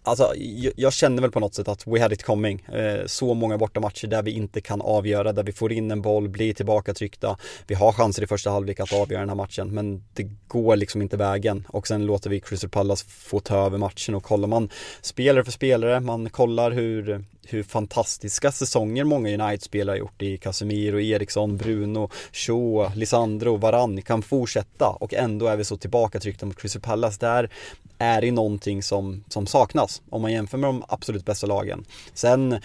Alltså jag, känner väl på något sätt att we had it coming. Eh, så många bortamatcher där vi inte kan avgöra, där vi får in en boll, blir tillbakatryckta. Vi har chanser i första halvlek att avgöra den här matchen, men det går liksom inte vägen. Och sen låter vi Crystal Palace få ta över matchen och kollar man spelare för spelare, man kollar hur, hur fantastiska säsonger många United-spelare har gjort i Casemiro, Eriksson, Bruno, Shaw, Lisandro, Varann kan fortsätta och ändå är vi så tillbakatryckta mot Crystal Palace. Där är det någonting som, som saknas om man jämför med de absolut bästa lagen. Sen,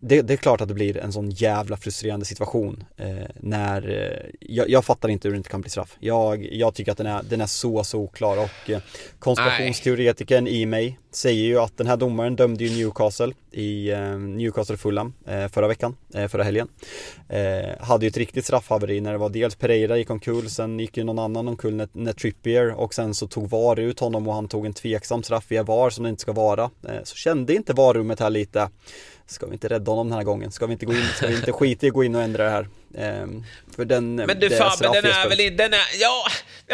det, det är klart att det blir en sån jävla frustrerande situation eh, när, eh, jag, jag, fattar inte hur det inte kan bli straff. Jag, jag tycker att den är, den är så, så oklar och eh, konspirationsteoretikern i mig säger ju att den här domaren dömde ju Newcastle i eh, Newcastle Fulham eh, förra veckan, eh, förra helgen. Eh, hade ju ett riktigt straffhaveri när det var dels Pereira gick omkull, sen gick ju någon annan omkull när, när Trippier och sen så tog VAR ut honom och han tog en tveksam straff via VAR som det inte ska vara. Eh, så kände inte VAR-rummet här lite Ska vi inte rädda honom den här gången? Ska vi inte gå in, ska vi inte skita i att gå in och ändra det här? Ehm, för den, men du Fabbe, den är väl den är, ja,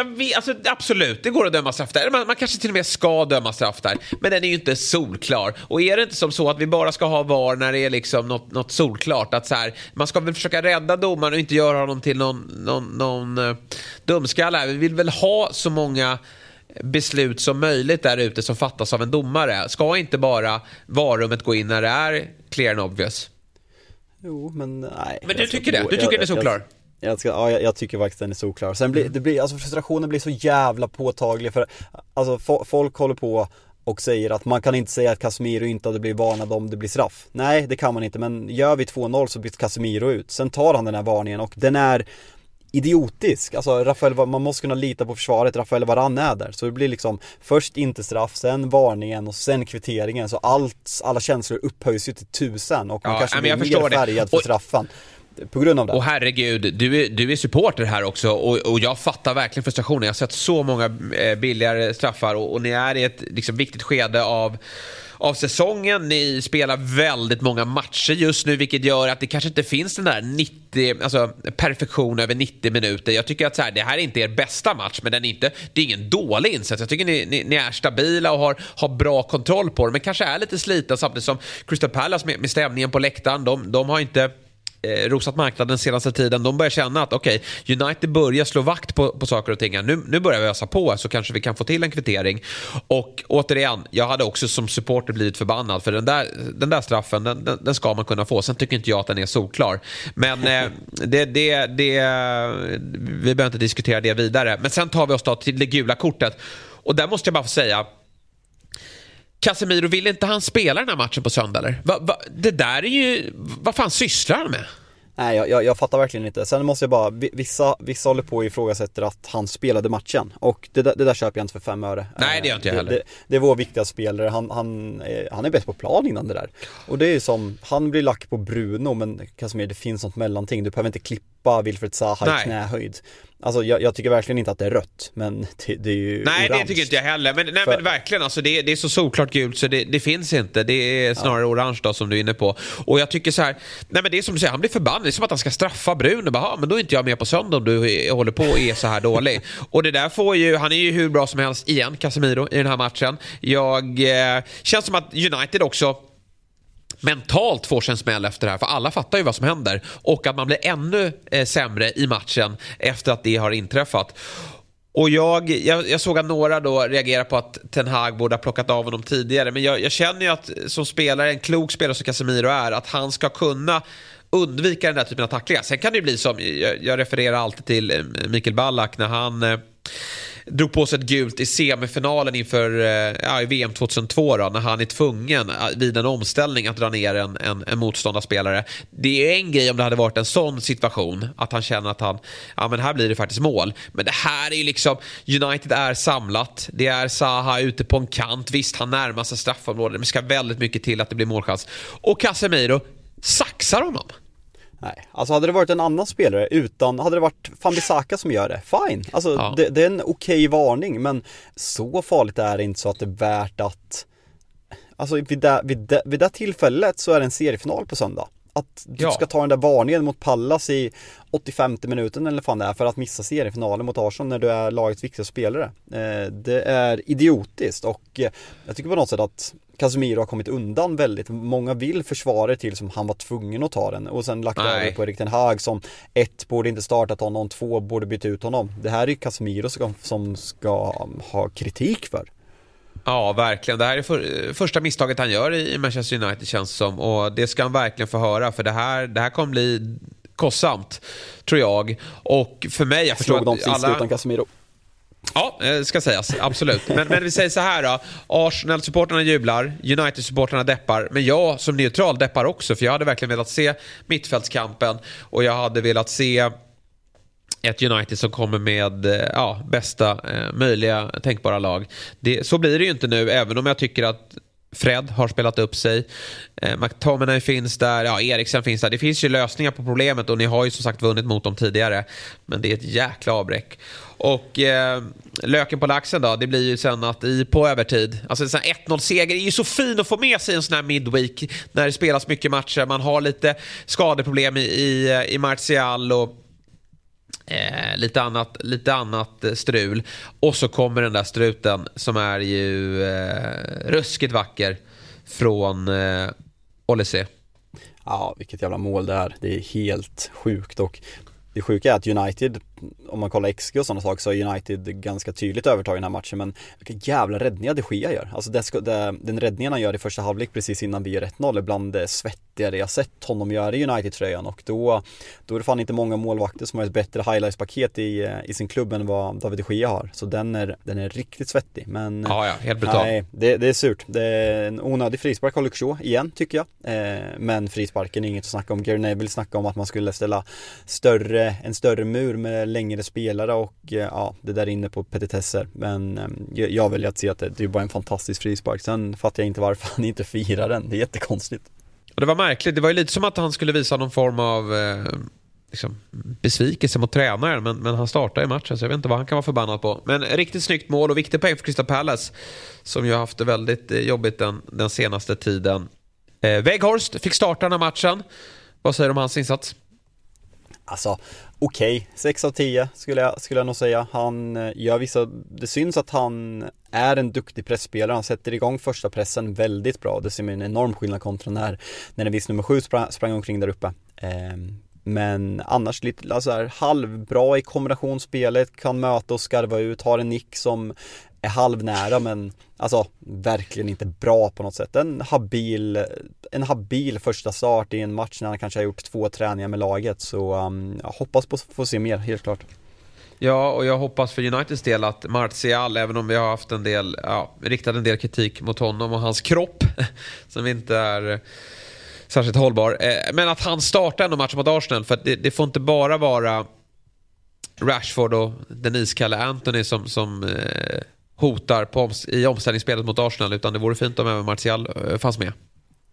vet, alltså, absolut, det går att döma straff där. Man, man, kanske till och med ska döma straff där. Men den är ju inte solklar. Och är det inte som så att vi bara ska ha VAR när det är liksom något, något solklart? Att så här, man ska väl försöka rädda domaren och inte göra honom till någon, någon, någon uh, dumskalle. Vi vill väl ha så många beslut som möjligt där ute som fattas av en domare. Ska inte bara varummet gå in när det är clear and obvious? Jo, men nej. Men du tycker det? Du tycker den är solklar? Jag, ska, ja, jag, jag, tycker faktiskt den är solklar. Sen blir, det blir, alltså frustrationen blir så jävla påtaglig för alltså folk håller på och säger att man kan inte säga att Casemiro inte hade blivit varnad om det blir straff. Nej, det kan man inte, men gör vi 2-0 så byts Casemiro ut. Sen tar han den här varningen och den är idiotisk. Alltså Rafael, man måste kunna lita på försvaret, Rafael Varan är där. Så det blir liksom först inte straff, sen varningen och sen kvitteringen. Så allt, alla känslor upphöjs ju till tusen och man ja, kanske blir mer färgad för straffen på grund av det. Och herregud, du är, du är supporter här också och, och jag fattar verkligen frustrationen. Jag har sett så många eh, billigare straffar och, och ni är i ett liksom, viktigt skede av av säsongen. Ni spelar väldigt många matcher just nu vilket gör att det kanske inte finns den där 90, alltså perfektion över 90 minuter. Jag tycker att så här, det här är inte er bästa match men den är inte, det är ingen dålig insats. Jag tycker ni, ni, ni är stabila och har, har bra kontroll på det men kanske är lite slitna samtidigt som Crystal Palace med, med stämningen på läktaren. De, de har inte eh, rosat marknaden senaste tiden, de börjar känna att okej, okay, United börjar slå vakt på, på saker och ting. Nu, nu börjar vi ösa på så kanske vi kan få till en kvittering. Och återigen, jag hade också som supporter blivit förbannad för den där, den där straffen, den, den, den ska man kunna få. Sen tycker inte jag att den är solklar. Men eh, det, det, det, vi behöver inte diskutera det vidare. Men sen tar vi oss då till det gula kortet. Och där måste jag bara få säga, Casemiro, vill inte han spela den här matchen på söndag eller? Va, va, det där är ju, vad fan sysslar han med? Nej, jag, jag, jag, fattar verkligen inte. Sen måste jag bara, vissa, vissa håller på och ifrågasätter att han spelade matchen. Och det, det där köper jag inte för fem öre. Nej, det gör inte jag heller. Det, det, det är vår viktiga spelare, han, han, han är bäst på plan innan det där. Och det är som, han blir lack på Bruno, men Casemiro, det finns något mellanting. Du behöver inte klippa Wilfred Zaha i knähöjd. Alltså jag, jag, tycker verkligen inte att det är rött, men det, det är ju Nej, orange. det tycker inte jag heller. Men, nej, För... men verkligen, alltså, det, det, är så solklart gult så det, det finns inte. Det är snarare ja. orange då som du är inne på. Och jag tycker så här, nej men det är som du säger, han blir förbannad. Det är som att han ska straffa Bruno. Bara, men då är inte jag med på söndag om du håller på och är så här dålig. och det där får ju, han är ju hur bra som helst igen, Casemiro, i den här matchen. Jag, eh, känns som att United också mentalt får sig en smäll efter det här. För alla fattar ju vad som händer. Och att man blir ännu eh, sämre i matchen efter att det har inträffat. Och jag, jag, jag, såg att några då reagerar på att Ten Hag borde ha plockat av honom tidigare. Men jag, jag känner ju att som spelare, en klok spelare som Casemiro är, att han ska kunna undvika den där typen av tacklingar. Sen kan det ju bli som, jag, jag refererar alltid till eh, Mikael Ballack när han eh, drog på sig ett gult i semifinalen inför eh, ja, i VM 2002 då, när han är tvungen eh, vid en omställning att dra ner en, en, en motståndarspelare. Det är en grej om det hade varit en sån situation, att han känner att han, ja men här blir det faktiskt mål. Men det här är ju liksom, United är samlat, det är Zaha ute på en kant, visst han närmar sig straffområdet, men det ska väldigt mycket till att det blir målchans. Och Casemiro saxar honom. Nej, alltså hade det varit en annan spelare utan, hade det varit Fambisaka som gör det, fine. Alltså ja. det, det, är en okej okay varning men så farligt är det inte så att det är värt att Alltså vid det, vid det, vid det tillfället så är det en seriefinal på söndag. Att du ja. ska ta den där varningen mot Pallas i 85 minuten eller fan det är för att missa seriefinalen mot Arsenal när du är lagets viktigaste spelare. Eh, det är idiotiskt och eh, jag tycker på något sätt att Casemiro har kommit undan väldigt. Många vill försvara till som han var tvungen att ta den och sen lagt över på Erik Ten Hag som ett borde inte startat honom, två borde byta ut honom. Det här är ju Casemiro som, som ska ha kritik för. Ja, verkligen. Det här är för, första misstaget han gör i Manchester United känns som. Och det ska han verkligen få höra för det här, det här kommer bli kostsamt, tror jag. Och för mig, jag förstår Slog de sist alla... utan Casemiro. Ja, det ska sägas. Absolut. Men, men vi säger så här då. Arsenal-supporterna jublar, United-supporterna deppar. Men jag som neutral deppar också. För jag hade verkligen velat se mittfältskampen. Och jag hade velat se ett United som kommer med eh, ja, bästa eh, möjliga tänkbara lag. Det, så blir det ju inte nu, även om jag tycker att Fred har spelat upp sig. Eh, McTominay finns där, ja, Eriksen finns där. Det finns ju lösningar på problemet och ni har ju som sagt vunnit mot dem tidigare. Men det är ett jäkla avbräck. Och eh, löken på laxen då, det blir ju sen att i, på övertid, alltså en 1-0-seger är ju så fin att få med sig en sån här midweek när det spelas mycket matcher. Man har lite skadeproblem i, i, eh, i Martial och Eh, lite, annat, lite annat eh, strul. Och så kommer den där struten som är ju eh, ruskigt vacker från eh, Olise. Ja, vilket jävla mål det är. Det är helt sjukt och det sjuka är att United, om man kollar XG och sådana saker, så har United ganska tydligt övertag i den här matchen. Men vilka jävla räddningar de Gea gör. Alltså det, det, den räddningen han gör i första halvlek precis innan vi gör 1-0 är bland det svettigare jag sett honom göra i United-tröjan. Och då, då är det fan inte många målvakter som har ett bättre highlights-paket i, i sin klubb än vad David de Gea har. Så den är, den är riktigt svettig. Men ja, ja, helt brutal. Nej, det, det är surt. Det är en onödig frispark av Luxor igen, tycker jag. Eh, men frisparken är inget att snacka om. Gary Neville snackade om att man skulle ställa större, en större mur med längre spelare och eh, ja, det där inne på petitesser. Men eh, jag väljer att se att det, det är bara en fantastisk frispark. Sen fattar jag inte varför han inte firar den. Det är jättekonstigt. Och det var märkligt. Det var ju lite som att han skulle visa någon form av eh, liksom, besvikelse mot tränaren. Men, men han startade i matchen så jag vet inte vad han kan vara förbannad på. Men riktigt snyggt mål och viktig poäng för Crystal Palace. Som ju har haft det väldigt eh, jobbigt den, den senaste tiden. Eh, Weghorst fick starta den här matchen. Vad säger du om hans insats? Alltså, okej, okay. 6 av 10 skulle jag, skulle jag nog säga. Han eh, gör vissa, det syns att han är en duktig pressspelare. Han sätter igång första pressen väldigt bra. Det ser man en enorm skillnad kontra när, när en viss nummer 7 sprang, sprang omkring där uppe. Eh, men annars lite alltså här, halvbra i kombinationsspelet, kan möta och skarva ut, har en nick som är halvnära men alltså verkligen inte bra på något sätt. En habil, en habil första start i en match när han kanske har gjort två träningar med laget så um, jag hoppas på att få se mer, helt klart. Ja, och jag hoppas för Uniteds del att Martial, även om vi har haft en del, ja, riktat en del kritik mot honom och hans kropp, som inte är särskilt hållbar. Eh, men att han startar ändå matchen mot Arsenal, för det, det, får inte bara vara Rashford och den iskalle Anthony som, som eh, hotar på, i omställningsspelet mot Arsenal utan det vore fint om även Martial eh, fanns med.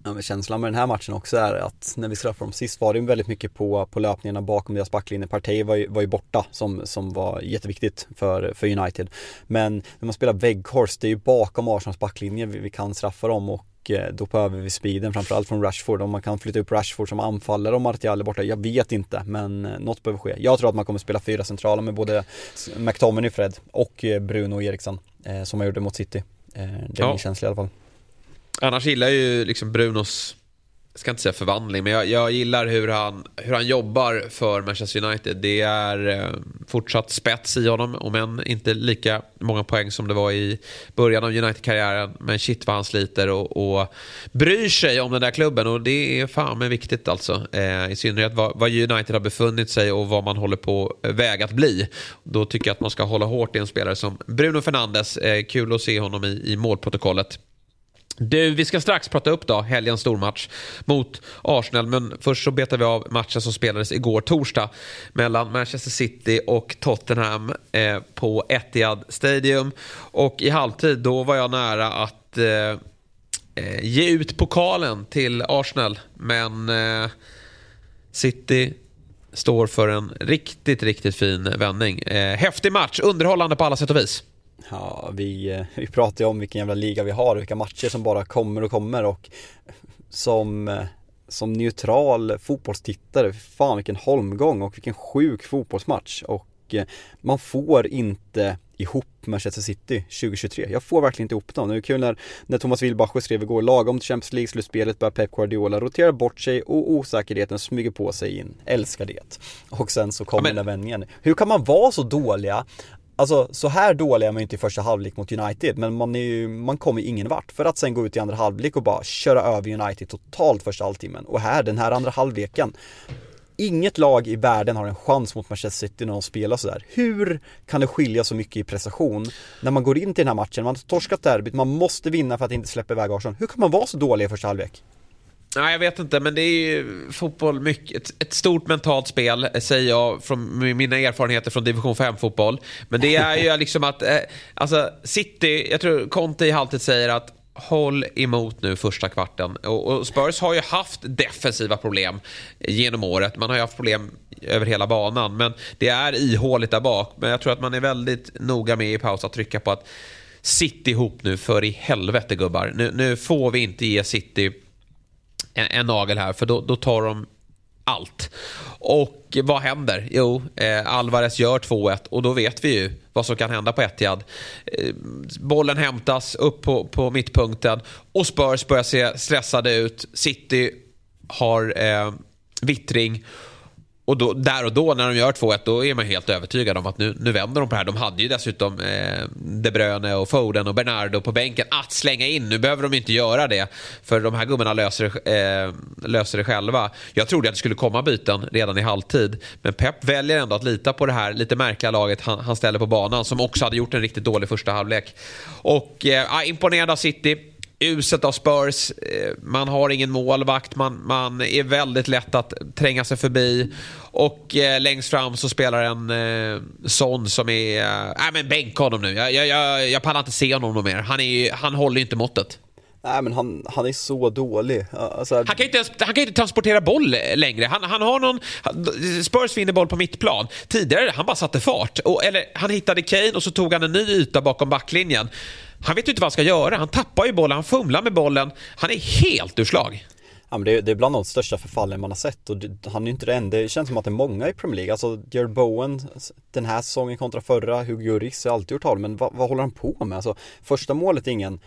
Ja, men känslan med den här matchen också är att när vi straffade dem sist var det väldigt mycket på, på löpningarna bakom deras backlinje. Partey var ju, var ju borta som, som var jätteviktigt för, för United. Men när man spelar Weghorst, det är ju bakom Arsenals backlinje vi, vi kan straffa dem och eh, då behöver vi speeden framförallt från Rashford. Om man kan flytta upp Rashford som anfallare och Martial är borta, jag vet inte men eh, något behöver ske. Jag tror att man kommer spela fyra centrala med både McTominay, Fred och Bruno och Eriksson eh, som man gjorde mot City. Eh, det är ja. min känsla i alla fall. Annars gillar jag ju liksom Brunos jag ska inte säga förvandling, men jag, jag, gillar hur han, hur han jobbar för Manchester United. Det är eh, fortsatt spets i honom, om än inte lika många poäng som det var i början av United-karriären. Men shit vad han sliter och, och bryr sig om den där klubben och det är fan med viktigt alltså. Eh, I synnerhet vad, vad, United har befunnit sig och vad man håller på eh, väg att bli. Då tycker jag att man ska hålla hårt i en spelare som Bruno Fernandes. Eh, kul att se honom i, i målprotokollet. Du, vi ska strax prata upp då helgens stormatch mot Arsenal. Men först så betar vi av matchen som spelades igår torsdag mellan Manchester City och Tottenham eh, på Etihad Stadium. Och i halvtid då var jag nära att eh, eh ge ut pokalen till Arsenal. Men eh, City står för en riktigt, riktigt fin vändning. Eh, häftig match, underhållande på alla sätt och vis. Ja, vi, vi pratar ju om vilken jävla liga vi har, vilka matcher som bara kommer och kommer och som, som neutral fotbollstittare, fan vilken holmgång och vilken sjuk fotbollsmatch och eh, man får inte ihop Manchester City 2023. Jag får verkligen inte ihop dem. Det är kul när, när Thomas Wilbacher skrev igår, lagom till Champions League-slutspelet börjar Pep Guardiola rotera bort sig och osäkerheten smyger på sig in. Älskar det. Och sen så kommer ja, men... den vändningen. Hur kan man vara så dåliga Alltså så här dålig är man ju inte i första halvlek mot United men man, är ju, man kommer ju ingen vart för att sen gå ut i andra halvlek och bara köra över United totalt första halvtimmen. Och här, den här andra halvleken Inget lag i världen har en chans mot Manchester City när de spelar sådär. Hur kan det skilja så mycket i prestation när man går in till den här matchen, man har torskat derbyt, man måste vinna för att inte släppa iväg Arsenal. Hur kan man vara så dålig i första halvlek? Nej, jag vet inte, men det är ju fotboll mycket. Ett, ett, stort mentalt spel, säger jag från mina erfarenheter från division 5-fotboll. Men det är ju liksom att, eh, alltså City, jag tror Conte i halvtid säger att håll emot nu första kvarten. Och, och, Spurs har ju haft defensiva problem genom året. Man har ju haft problem över hela banan. Men det är ihåligt där bak. Men jag tror att man är väldigt noga med i paus att trycka på att Sitt ihop nu för i helvete gubbar. Nu, nu får vi inte ge City en, en nagel här för då, då tar de allt. Och vad händer? Jo, eh, Alvarez gör 2-1 och då vet vi ju vad som kan hända på Etihad. Eh, bollen hämtas upp på, på mittpunkten och Spurs börjar se stressade ut. City har eh, vittring och då, där och då när de gör 2-1 då är man helt övertygad om att nu, nu vänder de på det här. De hade ju dessutom eh, De Bruyne och Foden och Bernardo på bänken att slänga in. Nu behöver de inte göra det för de här gubbarna löser, eh, löser det själva. Jag trodde att det skulle komma byten redan i halvtid. Men Pep väljer ändå att lita på det här lite märkliga laget han, han ställer på banan som också hade gjort en riktigt dålig första halvlek. Och eh, imponerad av City uselt av Spurs. Eh, man har ingen målvakt, man, man är väldigt lätt att tränga sig förbi. Och eh, längst fram så spelar en eh, Son som är... Eh, nej men bänka honom nu. Jag, jag, jag, jag pallar inte se honom mer. Han, är, han håller ju inte måttet. Nej men han, han är så dålig. Alltså... Han, kan inte, han kan inte transportera boll längre. Han, han har någon... Spurs vinner boll på mittplan. Tidigare han bara satte fart. Och, eller han hittade Kane och så tog han en ny yta bakom backlinjen. Han vet ju inte vad han ska göra. Han tappar ju bollen, han fumlar med bollen. Han är helt ur slag. Ja, men det, är, det är bland de största förfallen man har sett och det, han är ju inte det enda. Det känns som att det är många i Premier League. Alltså Jared Bowen den här säsongen kontra förra, Hugo Lloris har alltid gjort tal, men vad, vad håller han på med? Alltså första målet är ingen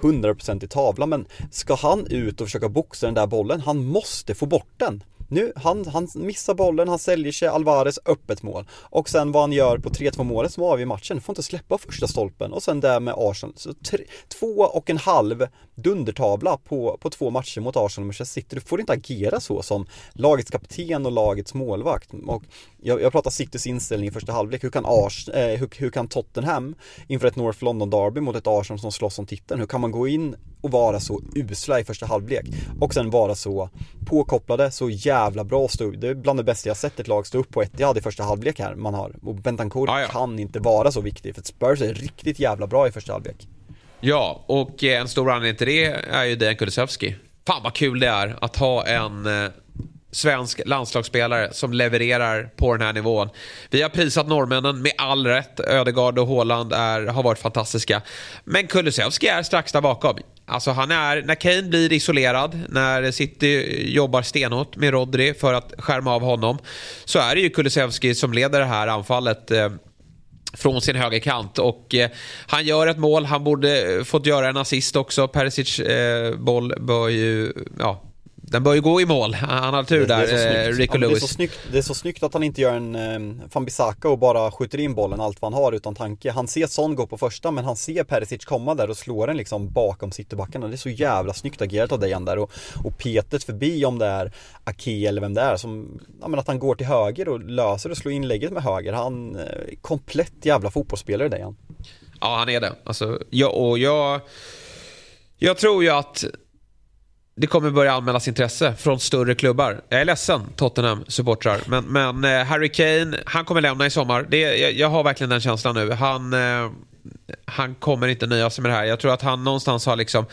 100% i tavlan, men ska han ut och försöka boxa den där bollen, han måste få bort den. Nu, han, han missar bollen, han säljer sig, Alvarez öppet mål. Och sen vad han gör på 3-2 målet som avgör matchen, får inte släppa första stolpen. Och sen där med Arsenal, så tre, två och en halv dundertavla på, på två matcher mot Arsenal och Manchester City. Du får inte agera så som lagets kapten och lagets målvakt. Och jag, jag pratar Citys inställning i första halvlek. Hur kan, Ars, eh, hur, hur kan Tottenham inför ett North London Derby mot ett Arsenal som slåss om titeln, hur kan man gå in och vara så usla i första halvlek och sen vara så påkopplade, så jävla bra stå Det är bland det bästa jag sett ett lag stå upp på ett jag hade i första halvlek här man har. Och Bentancourt ah, ja. kan inte vara så viktig för Spurs är riktigt jävla bra i första halvlek. Ja, och en stor anledning till det är ju Dejan Kulusevski. Fan vad kul det är att ha en eh, svensk landslagsspelare som levererar på den här nivån. Vi har prisat norrmännen med all rätt. Ödegaard och Haaland är, har varit fantastiska. Men Kulusevski är strax där bakom. Alltså han är, när Kane blir isolerad, när City jobbar stenhårt med Rodri för att skärma av honom, så är det ju Kulusevski som leder det här anfallet. Eh, från sin högerkant och eh, han gör ett mål, han borde fått göra en assist också. Perisic eh, boll bör ju, ja, den bör ju gå i mål. Han har tur där, det, eh, Rico ja, Lewis. Det är, så snyggt, det är så snyggt att han inte gör en eh, Fambisaka och bara skjuter in bollen allt vad han har utan tanke. Han ser Son gå på första men han ser Perisic komma där och slår den liksom bakom citybackarna. Det är så jävla snyggt agerat av Dejan där och, och petet förbi om det är Ake eller vem det är som, ja men att han går till höger och löser och slår inlägget med höger. Han, eh, komplett jävla fotbollsspelare Dejan. Ja, han är det. Alltså, jag, och jag, jag tror ju att det kommer börja anmälas intresse från större klubbar. Jag är ledsen, Tottenham-supportrar. Men, men eh, Harry Kane, han kommer lämna i sommar. Det, jag, jag har verkligen den känslan nu. Han, eh, han kommer inte nöja sig med det här. Jag tror att han någonstans har liksom...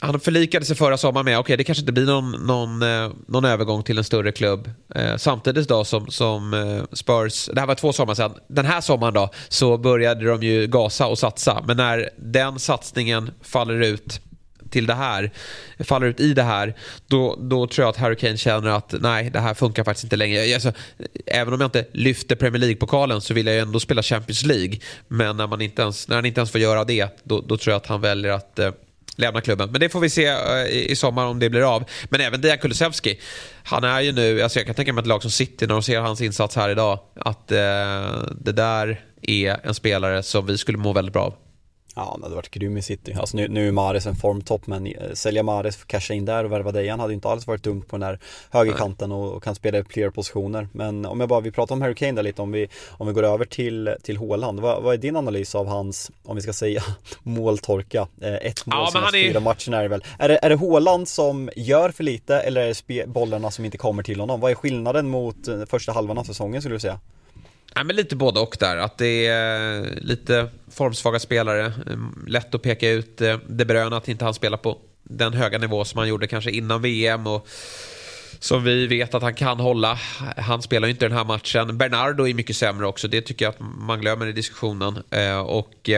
Han förlikade sig förra sommaren med, okej okay, det kanske inte blir någon, någon, eh, någon övergång till en större klubb. Eh, samtidigt då som, som eh, Spurs, det här var två sommar sedan, den här sommaren då så började de ju gasa och satsa. Men när den satsningen faller ut till det här, faller ut i det här, då, då tror jag att Harry Kane känner att nej, det här funkar faktiskt inte längre. Alltså, även om jag inte lyfter Premier League-pokalen så vill jag ju ändå spela Champions League. Men när, man inte ens, när han inte ens får göra det, då, då tror jag att han väljer att eh, lämna klubben. Men det får vi se eh, i, sommar om det blir av. Men även Dejan Kulusevski. Han är ju nu, alltså jag kan tänka mig ett lag som City när de ser hans insats här idag, att eh, det där är en spelare som vi skulle må väldigt bra av. Ja, han hade varit grym i City. Alltså nu, nu är Mares en formtopp, men eh, sälja Mares, casha in där och värva Dejan hade inte alls varit dumt på den där högerkanten och, och kan spela i flera positioner. Men om jag bara, vi pratar om Harry Kane där lite, om vi, om vi går över till, till Haaland. Vad, vad är din analys av hans, om vi ska säga, måltorka? Eh, ett mål ja, senaste är... fyra matcherna är det väl. Är det, är det Haaland som gör för lite eller är det bollarna som inte kommer till honom? Vad är skillnaden mot eh, första halvan av säsongen skulle du säga? Ja, men lite både och där. Att det är eh, lite formsvaga spelare. Ehm, lätt att peka ut eh, De Bruyne att inte han spelar på den höga nivå som han gjorde kanske innan VM. Och som vi vet att han kan hålla. Han spelar ju inte den här matchen. Bernardo är mycket sämre också. Det tycker jag att man glömmer i diskussionen. Eh, och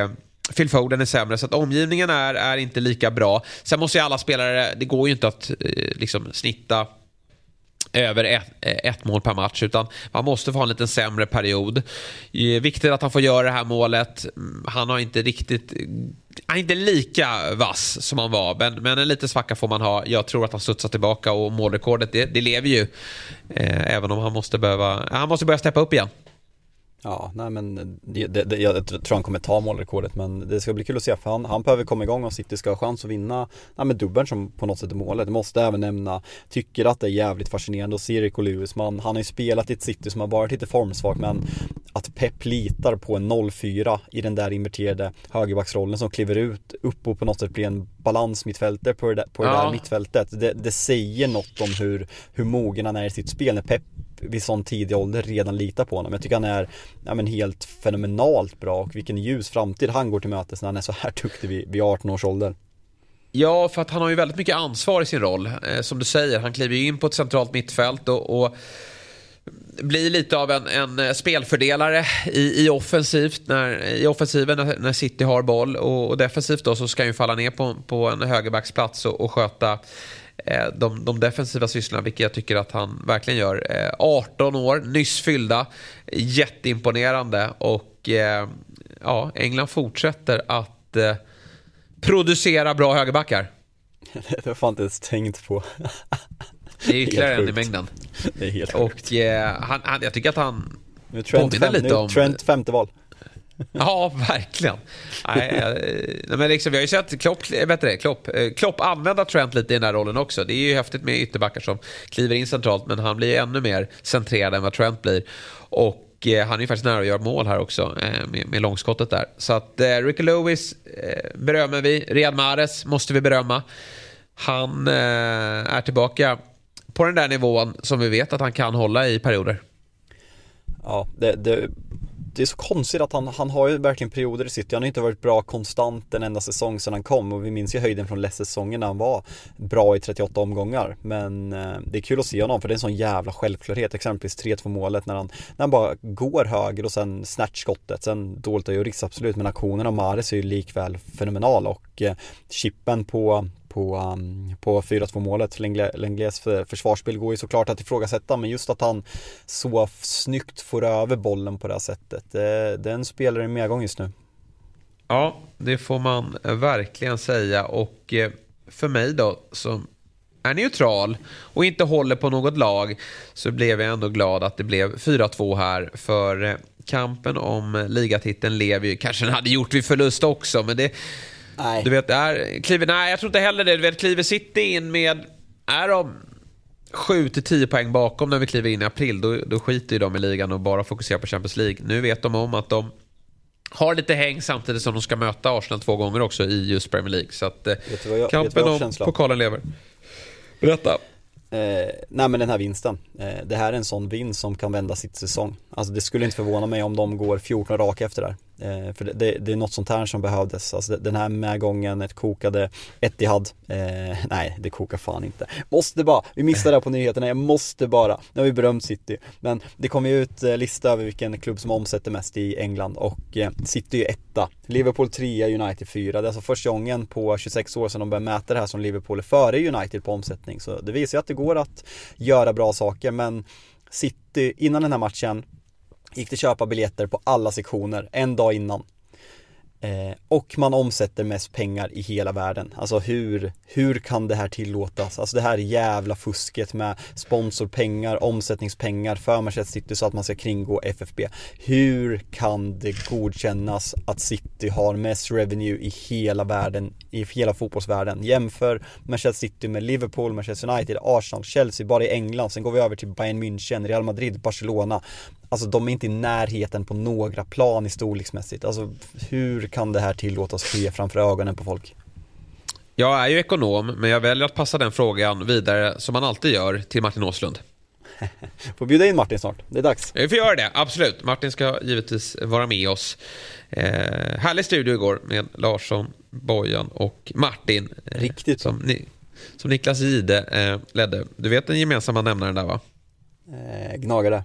Phil Foden är sämre, så att omgivningen är, är inte lika bra. Sen måste ju alla spelare, det går ju inte att liksom snitta över ett, eh, ett, mål per match utan man måste få ha en lite sämre period. Eh, viktigt att han får göra det här målet. Mm, han har inte riktigt han är inte lika vass som han var, men, men en liten svacka får man ha. Jag tror att han studsar tillbaka och målrekordet det, det lever ju. Eh, även om han måste behöva, han måste börja steppa upp igen. Ja, nej men det, det, jag tror han kommer ta målrekordet men det ska bli kul att se för han, han behöver komma igång och City ska ha chans att vinna nej, med dubbeln som på något sätt är målet. Det måste även nämna, tycker att det är jävligt fascinerande att se Rico Lewis. Man, han har ju spelat i ett City som har varit lite formsvagt men att Pep litar på en 0-4 i den där inverterade högerbacksrollen som kliver ut upp och på något sätt blir en balans mittfältare på det där, på det ja. där mittfältet. Det, det säger något om hur, hur mogen han är i sitt spel när Pep vid sån tidig ålder redan litar på honom. Jag tycker han är ja, men helt fenomenalt bra och vilken ljus framtid han går till mötes när han är så här duktig vid, vid 18 års ålder. Ja, för att han har ju väldigt mycket ansvar i sin roll. Eh, som du säger, han kliver ju in på ett centralt mittfält och, och blir lite av en, en eh, spelfördelare i, i, offensivt när, i offensiven när, när City har boll och, och, defensivt då så ska han ju falla ner på, på en högerbacksplats och, och sköta de, de defensiva sysslorna, vilket jag tycker att han verkligen gör. 18 eh, år, nyss fyllda, jätteimponerande och eh, ja, England fortsätter att producera bra högerbackar. Det har jag fan inte ens tänkt på. Det är ytterligare en i mängden. Det är helt Och eh, han, han, jag tycker att han nu Trent påminner fem, lite nu, om... Trent femte val. Ja, verkligen. Eh, nej, men liksom, vi har ju sett Klopp, eh, vet du, Klopp, eh, Klopp använda Trent lite i den här rollen också. Det är ju häftigt med ytterbackar som kliver in centralt, men han blir ännu mer centrerad än vad Trent blir. Och han är ju faktiskt nära att göra mål här också med, med långskottet där. Så att eh, Ricky Lewis eh, berömmer vi. Riyad Mahrez måste vi berömma. Han eh, är tillbaka på den där nivån som vi vet att han kan hålla i perioder. Ja, det, det det är så konstigt att han, han har ju verkligen perioder i City. Han har inte varit bra konstant en enda säsong sedan han kom och vi minns ju höjden från Leicester-säsongen när han var bra i 38 omgångar. Men eh, det är kul att se honom för det är en sån jävla självklarhet. Exempelvis 3-2 målet när han, när han bara går höger och sen snatchskottet, Sen dåligt av Juris absolut men aktionen av Mares är ju likväl fenomenal och eh, chippen på på, um, på 4-2 målet. Lenglés försvarsspel går ju såklart att ifrågasätta men just att han så snyggt får över bollen på det här sättet. Det, det är en spelare i medgång just nu. Ja, det får man eh, verkligen säga och eh, för mig då som är neutral och inte håller på något lag så blev jag ändå glad att det blev 4-2 här. För eh, kampen om ligatiteln lever ju. Kanske den hade gjort vid förlust också, men det... Nej. Du vet, är, kliver, nej, jag tror inte heller det. Du vet, kliver City in med... Är de 7-10 poäng bakom när vi kliver in i april, då, då skiter ju de i ligan och bara fokuserar på Champions League. Nu vet de om att de har lite häng samtidigt som de ska möta Arsenal två gånger också i just Premier League. Så att eh, jag, kampen om pokalen lever. Berätta. Eh, nej men den här vinsten, eh, det här är en sån vinst som kan vända sitt säsong. Alltså det skulle inte förvåna mig om de går 14 raka efter där. Eh, för det, det, det, är något sånt här som behövdes. Alltså den här medgången, ett kokade Etihad. Eh, nej, det kokar fan inte. Måste bara, vi missade det här på nyheterna, jag måste bara. Nu har vi berömt City. Men det kom ju ut eh, lista över vilken klubb som omsätter mest i England och eh, City är etta. Liverpool trea, United fyra. Det är alltså första gången på 26 år sedan de började mäta det här som Liverpool är före United på omsättning. Så det visar ju att det går att göra bra saker men City, innan den här matchen gick det köpa biljetter på alla sektioner en dag innan. Eh, och man omsätter mest pengar i hela världen. Alltså hur, hur kan det här tillåtas? Alltså det här jävla fusket med sponsorpengar, omsättningspengar för Manchester City så att man ska kringgå FFB. Hur kan det godkännas att City har mest revenue i hela världen, i hela fotbollsvärlden? Jämför Manchester City med Liverpool, Manchester United, Arsenal, Chelsea, bara i England. Sen går vi över till Bayern München, Real Madrid, Barcelona. Alltså de är inte i närheten på några plan i storleksmässigt. Alltså hur kan det här tillåtas ske framför ögonen på folk? Jag är ju ekonom, men jag väljer att passa den frågan vidare som man alltid gör till Martin Åslund. Får bjuda in Martin snart, det är dags. Vi får göra det, absolut. Martin ska givetvis vara med oss. Eh, härlig studio igår med Larsson, Bojan och Martin. Eh, Riktigt som, ni, som Niklas Gide eh, ledde. Du vet den gemensamma nämnaren där va? Eh, gnagare.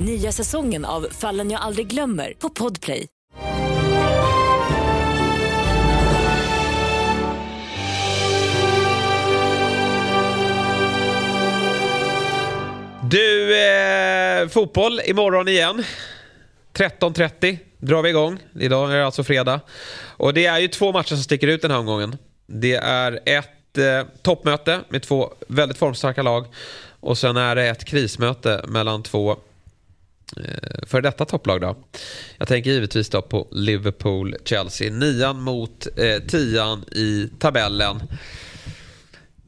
Nya säsongen av Fallen jag aldrig glömmer på Podplay. Du, eh, fotboll imorgon igen. 13.30 drar vi igång. Idag är det alltså fredag. Och det är ju två matcher som sticker ut den här omgången. Det är ett eh, toppmöte med två väldigt formstarka lag. Och sen är det ett krismöte mellan två Eh, för detta topplag då? Jag tänker givetvis då på Liverpool-Chelsea. Nian mot eh, tian i tabellen.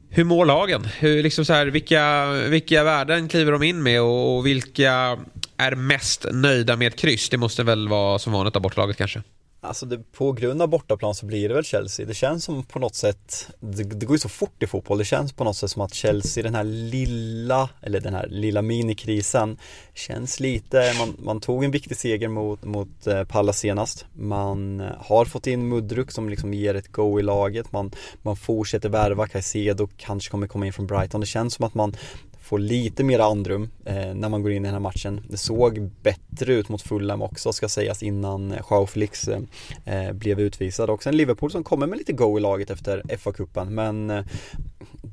Hur mår lagen? Hur, liksom så här, vilka, vilka värden kliver de in med och, och vilka är mest nöjda med ett kryss? Det måste väl vara som vanligt av bortlaget kanske? Alltså det, på grund av bortaplan så blir det väl Chelsea. Det känns som på något sätt, det, det, går ju så fort i fotboll. Det känns på något sätt som att Chelsea, den här lilla, eller den här lilla minikrisen, känns lite, man, man tog en viktig seger mot, mot eh, Palla senast. Man eh, har fått in Mudruk som liksom ger ett go i laget. Man, man fortsätter värva, Caicedo kanske kommer komma in från Brighton. Det känns som att man får lite mer andrum eh, när man går in i den här matchen. Det såg bättre ut mot Fulham också ska sägas innan eh, Joao Felix eh, eh, blev utvisad. Och sen Liverpool som kommer med lite go i laget efter FA-cupen men eh,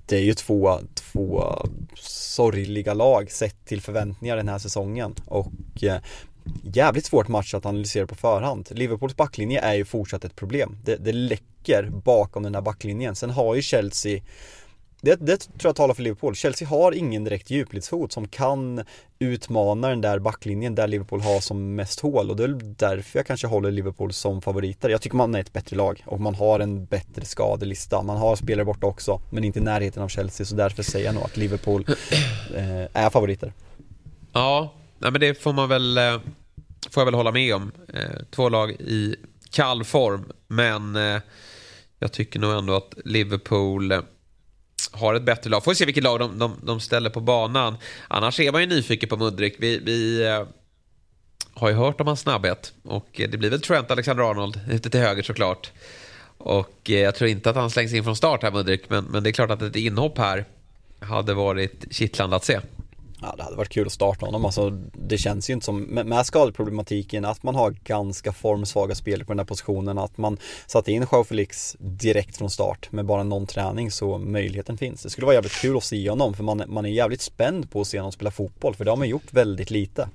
det är ju två, två sorgliga lag sett till förväntningar den här säsongen och eh, jävligt svårt match att analysera på förhand. Liverpools backlinje är ju fortsatt ett problem. Det, det läcker bakom den här backlinjen. Sen har ju Chelsea det, det tror jag talar för Liverpool. Chelsea har ingen direkt djupledshot som kan utmana den där backlinjen där Liverpool har som mest hål och det är därför jag kanske håller Liverpool som favoriter. Jag tycker man är ett bättre lag och man har en bättre skadelista. Man har spelare borta också men inte i närheten av Chelsea så därför säger jag nog att Liverpool eh, är favoriter. Ja, nej men det får man väl, eh, får jag väl hålla med om. Eh, två lag i kall form men eh, jag tycker nog ändå att Liverpool har ett bättre lag. Får vi se vilket lag de, de, de, ställer på banan. Annars är man ju nyfiken på Mudrik. Vi, vi eh, har ju hört om hans snabbhet. Och eh, det blir väl Trent Alexander-Arnold ute till höger såklart. Och eh, jag tror inte att han slängs in från start här Mudrik. Men, men det är klart att ett inhopp här hade varit kittlande att se. Ja, det hade varit kul att starta honom. Alltså, det känns ju inte som, med, med skadeproblematiken, att man har ganska formsvaga spelare på den här positionen. Att man satte in Joao Felix direkt från start med bara någon träning så möjligheten finns. Det skulle vara jävligt kul att se honom för man, man är jävligt spänd på att se honom spela fotboll för det har man gjort väldigt lite.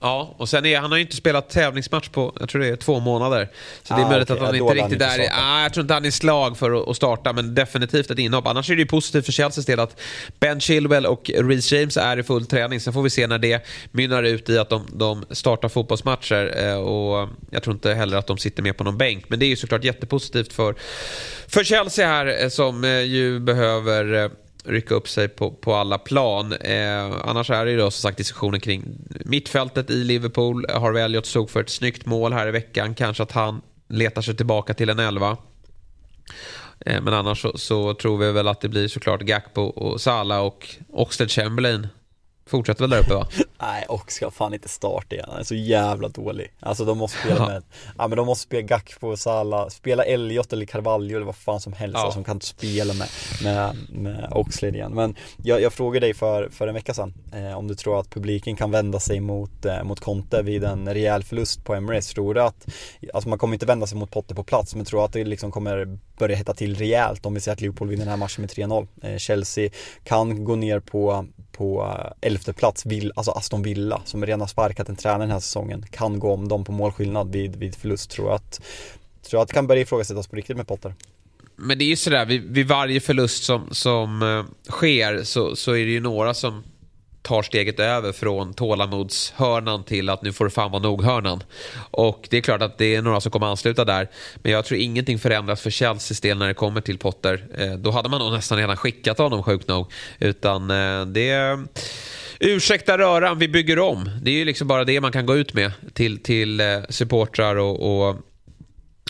Ja, och sen är han har ju inte spelat tävlingsmatch på, jag tror det är två månader. Så det är Ah, möjligt okej. att han Ja, inte hade han riktigt inte där. Ah, jag tror inte han är slag för att- starta, men definitivt ett inhopp. Annars är det ju positivt för Chelseas del att Ben Chilwell och Reece James är i full träning. Sen får vi se när det mynnar ut i att de, de startar fotbollsmatcher. Eh, och jag tror inte heller att de sitter med på någon bänk. Men det är ju såklart jättepositivt för, för Chelsea här eh, som eh, ju behöver eh, rycka upp sig på, på alla plan. Eh, annars är det ju då som sagt diskussionen kring mittfältet i Liverpool. Harvey Elliot stod för ett snyggt mål här i veckan. Kanske att han letar sig tillbaka till en elva. Eh, men annars så, så tror vi väl att det blir såklart Gakpo och Salah och Oxlade Chamberlain. Fortsätter väl där uppe va? Nej, och ska fan inte starta igen. Han är så jävla dålig. Alltså de måste spela med, ja men de måste spela Gakpo och Salah, spela Elliot eller Carvalho eller vad fan som helst. Ja. Alltså, de kan inte spela med, med, med Oxlade igen. Men jag, jag frågade dig för, för en vecka sedan eh, om du tror att publiken kan vända sig mot, eh, mot Conte vid en rejäl förlust på Emirates. Tror du att, alltså man kommer inte vända sig mot Potter på plats, men tror du att det liksom kommer börja hetta till rejält om vi ser att Liverpool vinner den här matchen med 3-0? Eh, Chelsea kan gå ner på på eh, elfte plats, vill, alltså Aston Villa som redan har sparkat en tränare den här säsongen kan gå om dem på målskillnad vid, vid förlust tror jag att Tror jag att det kan börja ifrågasättas på riktigt med Potter. Men det är ju sådär, vid, vid varje förlust som, som eh, sker så, så är det ju några som tar steget över från tålamodshörnan till att nu får det fan vara nog-hörnan. Och det är klart att det är några som kommer ansluta där. Men jag tror ingenting förändras för Chelseas del när det kommer till Potter. Eh, då hade man nog nästan redan skickat honom sjukt nog. Utan eh, det... Ursäkta röran, vi bygger om. Det är ju liksom bara det man kan gå ut med till, till eh, supportrar och, och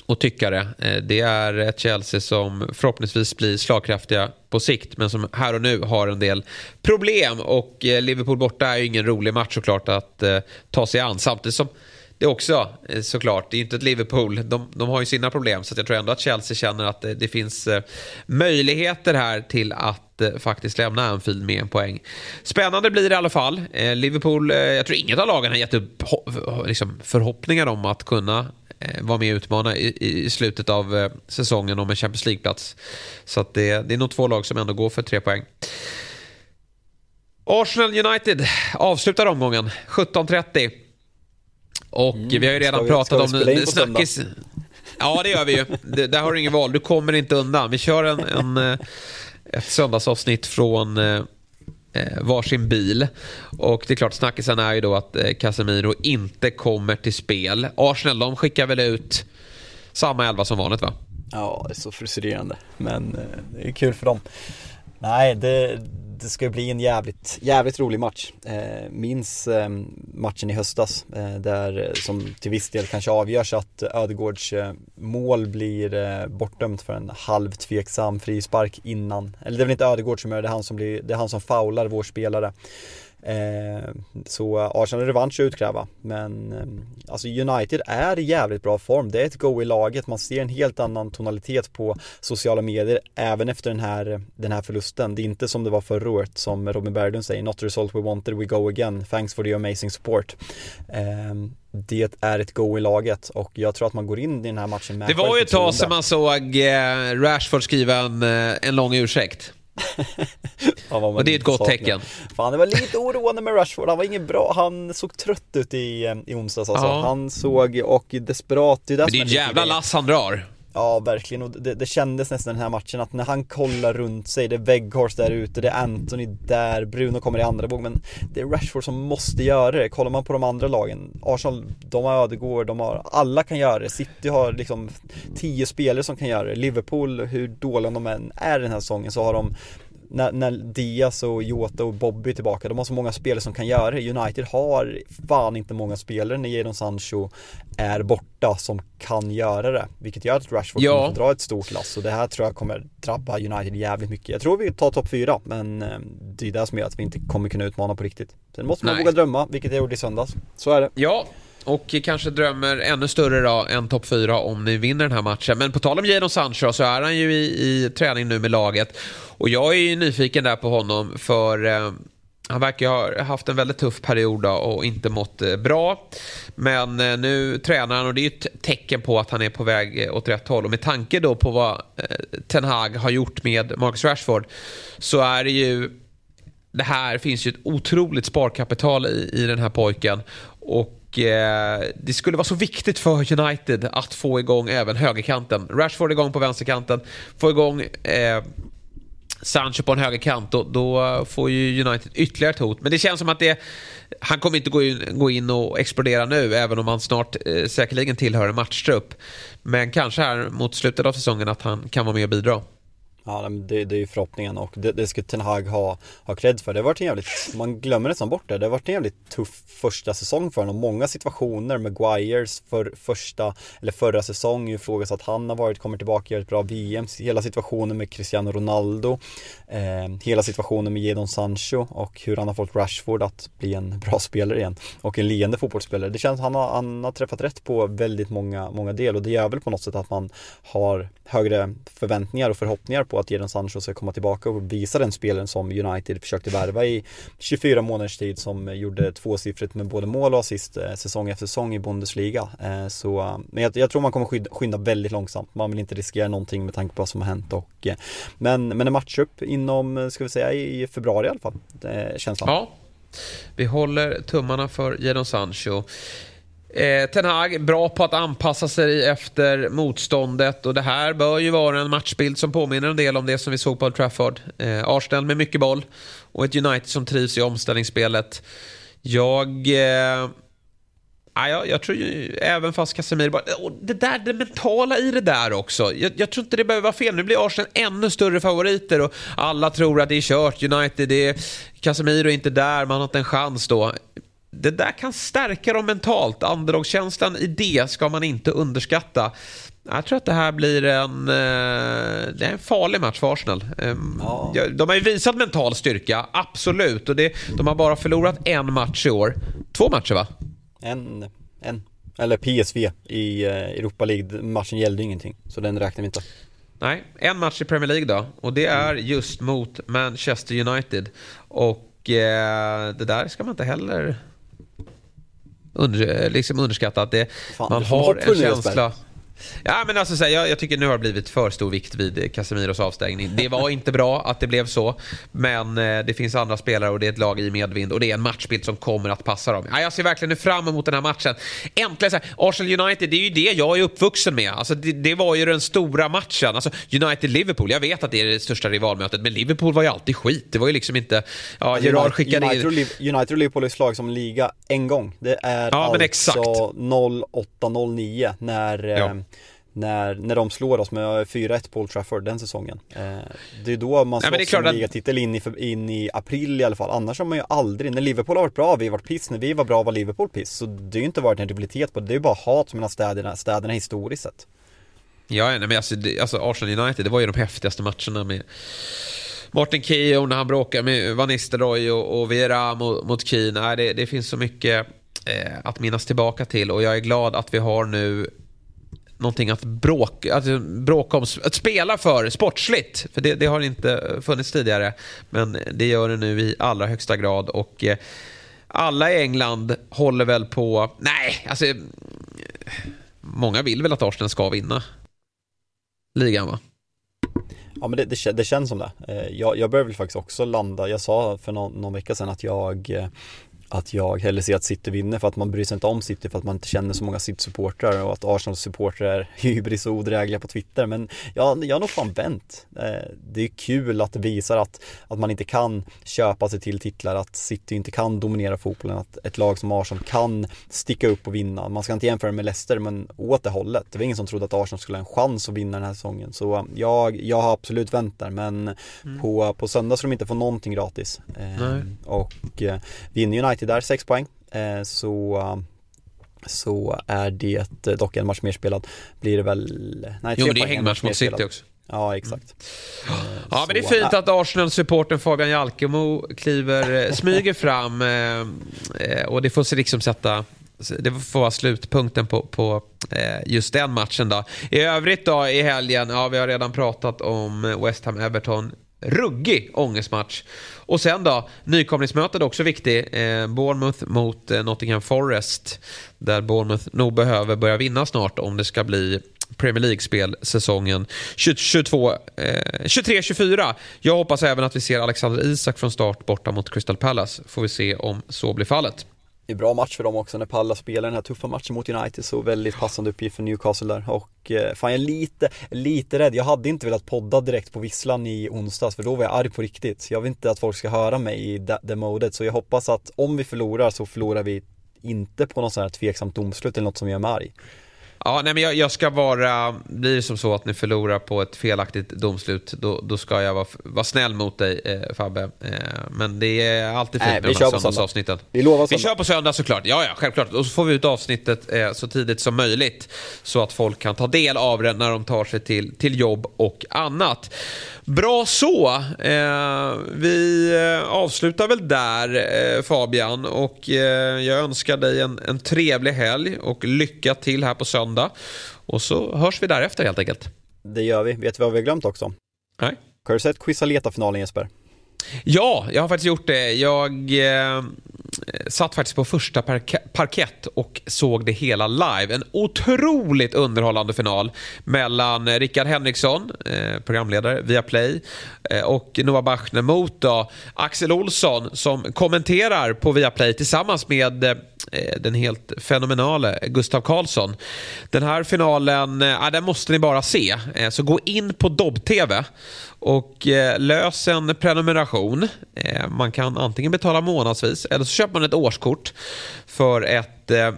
och tyckare. Eh, det är ett Chelsea som förhoppningsvis blir slagkraftiga på sikt men som här och nu har en del problem. Och eh, Liverpool borta är ju ingen rolig match såklart att eh, ta sig an. Samtidigt som det också såklart, det är ju inte ett Liverpool, de, de har ju sina problem. Så jag tror ändå att Chelsea känner att det, det finns möjligheter här till att faktiskt lämna Anfield med en poäng. Spännande blir det i alla fall. Liverpool, jag tror inget av lagen har gett upp liksom förhoppningar om att kunna vara med och utmana i, i slutet av eh, säsongen om en Champions League-plats. Så det, det är nog två lag som ändå går för tre poäng. Arsenal United avslutar omgången 17.30. Och vi har ju redan Mm. Vi- pratat om snackis. Ja, det gör vi ju. Det, där har du ingen val. Du kommer inte undan. Vi kör en, en, eh, ett söndagsavsnitt från eh, varsin bil. Och det är klart, snackisen är ju då att eh, Casemiro inte kommer till spel. Arsenal, de skickar väl ut samma elva som vanligt va? Ja, det är så frustrerande men eh, det är kul för dem Nej, det, det ska bli en jävligt, jävligt rolig match. Eh, minns eh, matchen i höstas eh, där eh, som till viss del kanske avgörs att Ödegårds eh, mål blir eh, bortdömt för en halvtveksam frispark innan. Eller det är väl inte Ödegård som gör det, det är han som, blir, det är han som faular vår spelare. Eh, så Arsenal revansch att utkräva. Men eh, alltså United är i jävligt bra form. Det är ett go i laget. Man ser en helt annan tonalitet på sociala medier även efter den här, den här förlusten. Det är inte som det var förra året som Robin Berglund säger Not the result we wanted, we go again. Thanks for the amazing support. Eh, det är ett go i laget och jag tror att man går in i den här matchen med Det var ju ett tag sedan man såg eh, Rashford skriva en, en lång ursäkt. Och det är ett gott saknar. tecken. Fan det var lite oroande med Rashford, han var ingen bra, han såg trött ut i, i onsdags alltså. Ja. Han såg och desperat, det är det är lite jävla lass han drar. Ja verkligen och det, det kändes nästan den här matchen att när han kollar runt sig, det är Weghorst där ute, det är Anthony där, Bruno kommer i andra våg men det är Rashford som måste göra det. Kollar man på de andra lagen, Arsenal, de har Ödegård, de har, alla kan göra det. City har liksom tio spelare som kan göra det. Liverpool, hur dåliga de än är den här säsongen så har de när, när Diaz och Jota och Bobby är tillbaka, de har så många spelare som kan göra det. United har fan inte många spelare när Jadon Sancho är borta som kan göra det. Vilket gör att Rashford Ja. kommer få dra ett stort lass och det här tror jag kommer drabba United jävligt mycket. Jag tror vi tar topp fyra men eh, det är det som gör att vi inte kommer kunna utmana på riktigt. Sen måste man Nej. våga drömma, vilket jag gjorde i söndags. Så är det. Ja, och kanske drömmer ännu större då än topp 4 om ni vinner den här matchen. Men på tal om Jadon Sancho så är han ju i, i träning nu med laget. Och jag är ju nyfiken där på honom för eh, han verkar ha haft en väldigt tuff period då och inte mått eh, bra. Men eh, nu tränar han och det är ett tecken på att han är på väg eh, åt rätt håll. Och med tanke då på vad eh, Ten Hag har gjort med Marcus Rashford så är det ju det här finns ju ett otroligt sparkapital i, i den här pojken. Och Eh, det skulle vara så viktigt för United att få igång även högerkanten. Rashford igång på vänsterkanten, få igång eh, Sancho på en högerkant, då, då får ju United ytterligare ett hot. Men det känns som att det, han kommer inte gå in, gå in och explodera nu, även om han snart eh, säkerligen tillhör en matchtrupp. Men kanske här mot slutet av säsongen att han kan vara med och bidra. Ja, det, det är ju förhoppningen och det, det ska Ten Hag ha, ha cred för. Det har varit en jävligt, man glömmer nästan bort det. Det har varit en jävligt tuff första säsong för honom. Många situationer med Guires för första, eller förra säsong ifrågasatt att han har varit, kommer tillbaka, gör ett bra VM. Hela situationen med Cristiano Ronaldo. Eh, hela situationen med Jadon Sancho och hur han har fått Rashford att bli en bra spelare igen. Och en leende fotbollsspelare. Det känns, han har, han har träffat rätt på väldigt många, många del och det gör väl på något sätt att man har högre förväntningar och förhoppningar på att Jadon Sancho ska komma tillbaka och visa den spelaren som United försökte värva i 24 månaders tid som gjorde tvåsiffrigt med både mål och assist eh, säsong efter säsong i Bundesliga. Eh, så, eh, men jag, jag tror man kommer skynda, skynda väldigt långsamt. Man vill inte riskera någonting med tanke på vad som har hänt och eh, men, men en matchup inom, eh, ska vi säga i februari i alla fall, eh, känslan. Ja, vi håller tummarna för Jadon Sancho. Eh, Ten Hag, bra på att anpassa sig efter motståndet och det här bör ju vara en matchbild som påminner en del om det som vi såg på Old Trafford. Eh, Arsenal med mycket boll och ett United som trivs i omställningsspelet. Jag... Eh, jag, jag tror ju, även fast Casemiro bara, det där, det mentala i det där också. Jag, jag, tror inte det behöver vara fel. Nu blir Arsenal ännu större favoriter och alla tror att det är kört. United, det är, Casemiro är inte där, man har inte en chans då det där kan stärka dem mentalt. Underdog-känslan i det ska man inte underskatta. Jag tror att det här blir en, eh, det är en farlig match för Arsenal. Ehm, ja. De har ju visat mental styrka, absolut. Och det, de har bara förlorat en match i år. Två matcher va? En, en. Eller PSV i eh, Europa League. Matchen gällde ingenting, så den räknar vi inte. Nej, en match i Premier League då. Och det är just mot Manchester United. Och eh, det där ska man inte heller under, liksom underskatta att det, Fan, man har en känsla... Ja, men alltså, här, jag, jag, tycker nu har det blivit för stor vikt vid Casemiros avstängning. Det var inte bra att det blev så, men eh, det finns andra spelare och det är ett lag i medvind och det är en matchbild som kommer att passa dem. Ja, jag ser verkligen fram emot den här matchen. Äntligen, så här, Arsenal United, det är ju det jag är uppvuxen med. Alltså, det, det var ju den stora matchen. Alltså, United-Liverpool, jag vet att det är det största rivalmötet, men Liverpool var ju alltid skit. Det var ju liksom inte... Ja, Gerard skickade United, in... United och Liverpool är slag som liga en gång. Det är ja, alltså 08-09 när... Ja. Eh, när, när de slår oss med 4-1 på Old Trafford den säsongen. Eh, det är då man slåss om ligatitel in i, in i april i alla fall. Annars har man ju aldrig, när Liverpool har varit bra, vi har varit piss. När vi var bra var Liverpool piss. Så det har ju inte varit en rivalitet på det. Det är ju bara hat mellan städerna, städerna historiskt sett. Ja, nej, men alltså, det, alltså Arsenal United, det var ju de häftigaste matcherna med Martin Keown när han bråkar med Van Nistelrooy och, och Vera mot, mot Keane. det, det finns så mycket eh, att minnas tillbaka till och jag är glad att vi har nu någonting att bråka, att bråka om, att spela för sportsligt. För det, det, har inte funnits tidigare. Men det gör det nu i allra högsta grad. Och eh, alla i England håller väl på, nej, alltså många vill väl att Arsenal ska vinna ligan va? Ja men det, det, det, känns som det. Eh, jag, jag börjar väl faktiskt också landa, jag sa för någon, någon vecka sedan att jag eh, att jag hellre ser att City vinner för att man bryr sig inte om City för att man inte känner så många City-supportrar och att Arsenals supportrar är hybris och odrägliga på Twitter. Men jag, jag har nog fan vänt. Eh, det är kul att det visar att, att man inte kan köpa sig till titlar, att City inte kan dominera fotbollen, att ett lag som Arsenal kan sticka upp och vinna. Man ska inte jämföra med Leicester, men åt det hållet. Det var ingen som trodde att Arsenal skulle ha en chans att vinna den här säsongen. Så jag, jag har absolut vänt där, men mm. på, på söndag ska de inte få någonting gratis. Eh, och eh, vinner United United där, 6 poäng. Eh, så så är det dock en match mer spelad. Blir det väl... Nej, jo, men det är hängmatch mot City också. Ja, exakt. Mm. Ja, men det är fint att Arsenal-supporten Fabian Jalkemo kliver, eh, smyger fram eh, och det får sig liksom sätta det får vara slutpunkten på, på just den matchen. Då. I övrigt då i helgen, ja vi har redan pratat om West Ham-Everton. Ruggig ångestmatch. Och sen då, nykomlingsmötet också viktig. Eh, Bournemouth mot eh, Nottingham Forest. Där Bournemouth nog behöver börja vinna snart om det ska bli Premier League-spel säsongen 23-24. Eh, Jag hoppas även att vi ser Alexander Isak från start borta mot Crystal Palace. Får vi se om så blir fallet. Det är bra match för dem också när Palla spelar den här tuffa matchen mot United så väldigt passande uppgift för Newcastle där och eh, fan jag är lite, lite rädd. Jag hade inte velat podda direkt på visslan i onsdags för då var jag arg på riktigt. Jag vill inte att folk ska höra mig i det, det modet så jag hoppas att om vi förlorar så förlorar vi inte på något sånt här tveksamt domslut eller något som gör mig arg. Ja, nej, men jag, jag, ska vara... Blir det som så att ni förlorar på ett felaktigt domslut, då, då ska jag vara, vara snäll mot dig eh, Fabbe. Eh, men det är alltid fint med de här söndagsavsnitten. Vi lovar Vi kör på söndag såklart. Ja, ja, självklart. Och så får vi ut avsnittet eh, så tidigt som möjligt. Så att folk kan ta del av det när de tar sig till, till jobb och annat. Bra så. Eh, vi eh, avslutar väl där eh, Fabian. Och eh, jag önskar dig en, en trevlig helg och lycka till här på söndag. Och så hörs vi därefter helt enkelt. Det gör vi. Vet du vad vi har glömt också? Nej. Har du sett Quisaleta-finalen Jesper? Ja, jag har faktiskt gjort det. Jag eh, Eh, satt faktiskt på första parkett och såg det hela live. En otroligt underhållande final mellan eh, Rickard Henriksson, eh, programledare via Play, eh, och Noah Bachner mot då, Axel Olsson som kommenterar på Viaplay tillsammans med eh, eh, den helt fenomenale Gustav Karlsson. Den här finalen, eh, den måste ni bara se. Så gå in på Dobb-TV och eh, lös en prenumeration. Eh, man kan antingen betala månadsvis eller så köper man ett årskort för ett eh,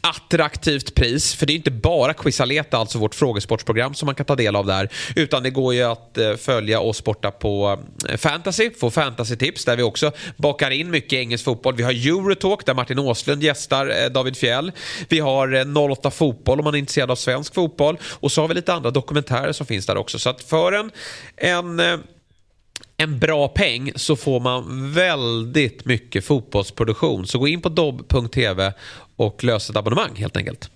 attraktivt pris. För det är inte bara Quizaleta, alltså vårt frågesportsprogram som man kan ta del av där. Utan det går ju att eh, följa oss borta på eh, Fantasy, få fantasy-tips där vi också bakar in mycket engelsk fotboll. Vi har Eurotalk där Martin Åslund gästar eh, David Fjell. Vi har 08 Fotboll om man är intresserad av svensk fotboll. Och så har vi lite andra dokumentärer som finns där också. Så att för en, en en bra peng så får man väldigt mycket fotbollsproduktion. Så gå in på dobb.tv och lös ett abonnemang helt enkelt.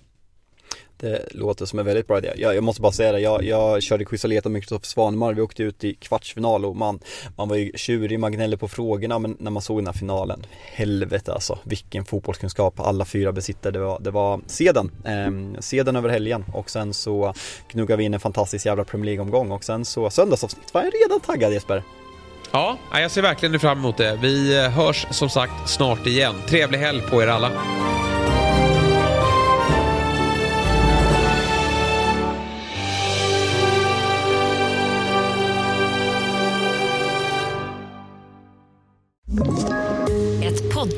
Det låter som en väldigt bra idé. Jag, jag måste bara säga det, jag, jag körde Quisaleta med Kristoffer Svanemar, vi åkte ut i kvartsfinal och man, man var ju tjurig, man gnällde på frågorna men när man såg den här finalen, helvete alltså, vilken fotbollskunskap alla fyra besitter. Det var, det var seden, eh, seden över helgen och sen så knuggade vi in en fantastisk jävla Premier League-omgång och sen så söndagsavsnitt var jag redan taggad Jesper. Ja, jag ser verkligen fram emot det. Vi eh, hörs som sagt snart igen. Trevlig helg på er alla.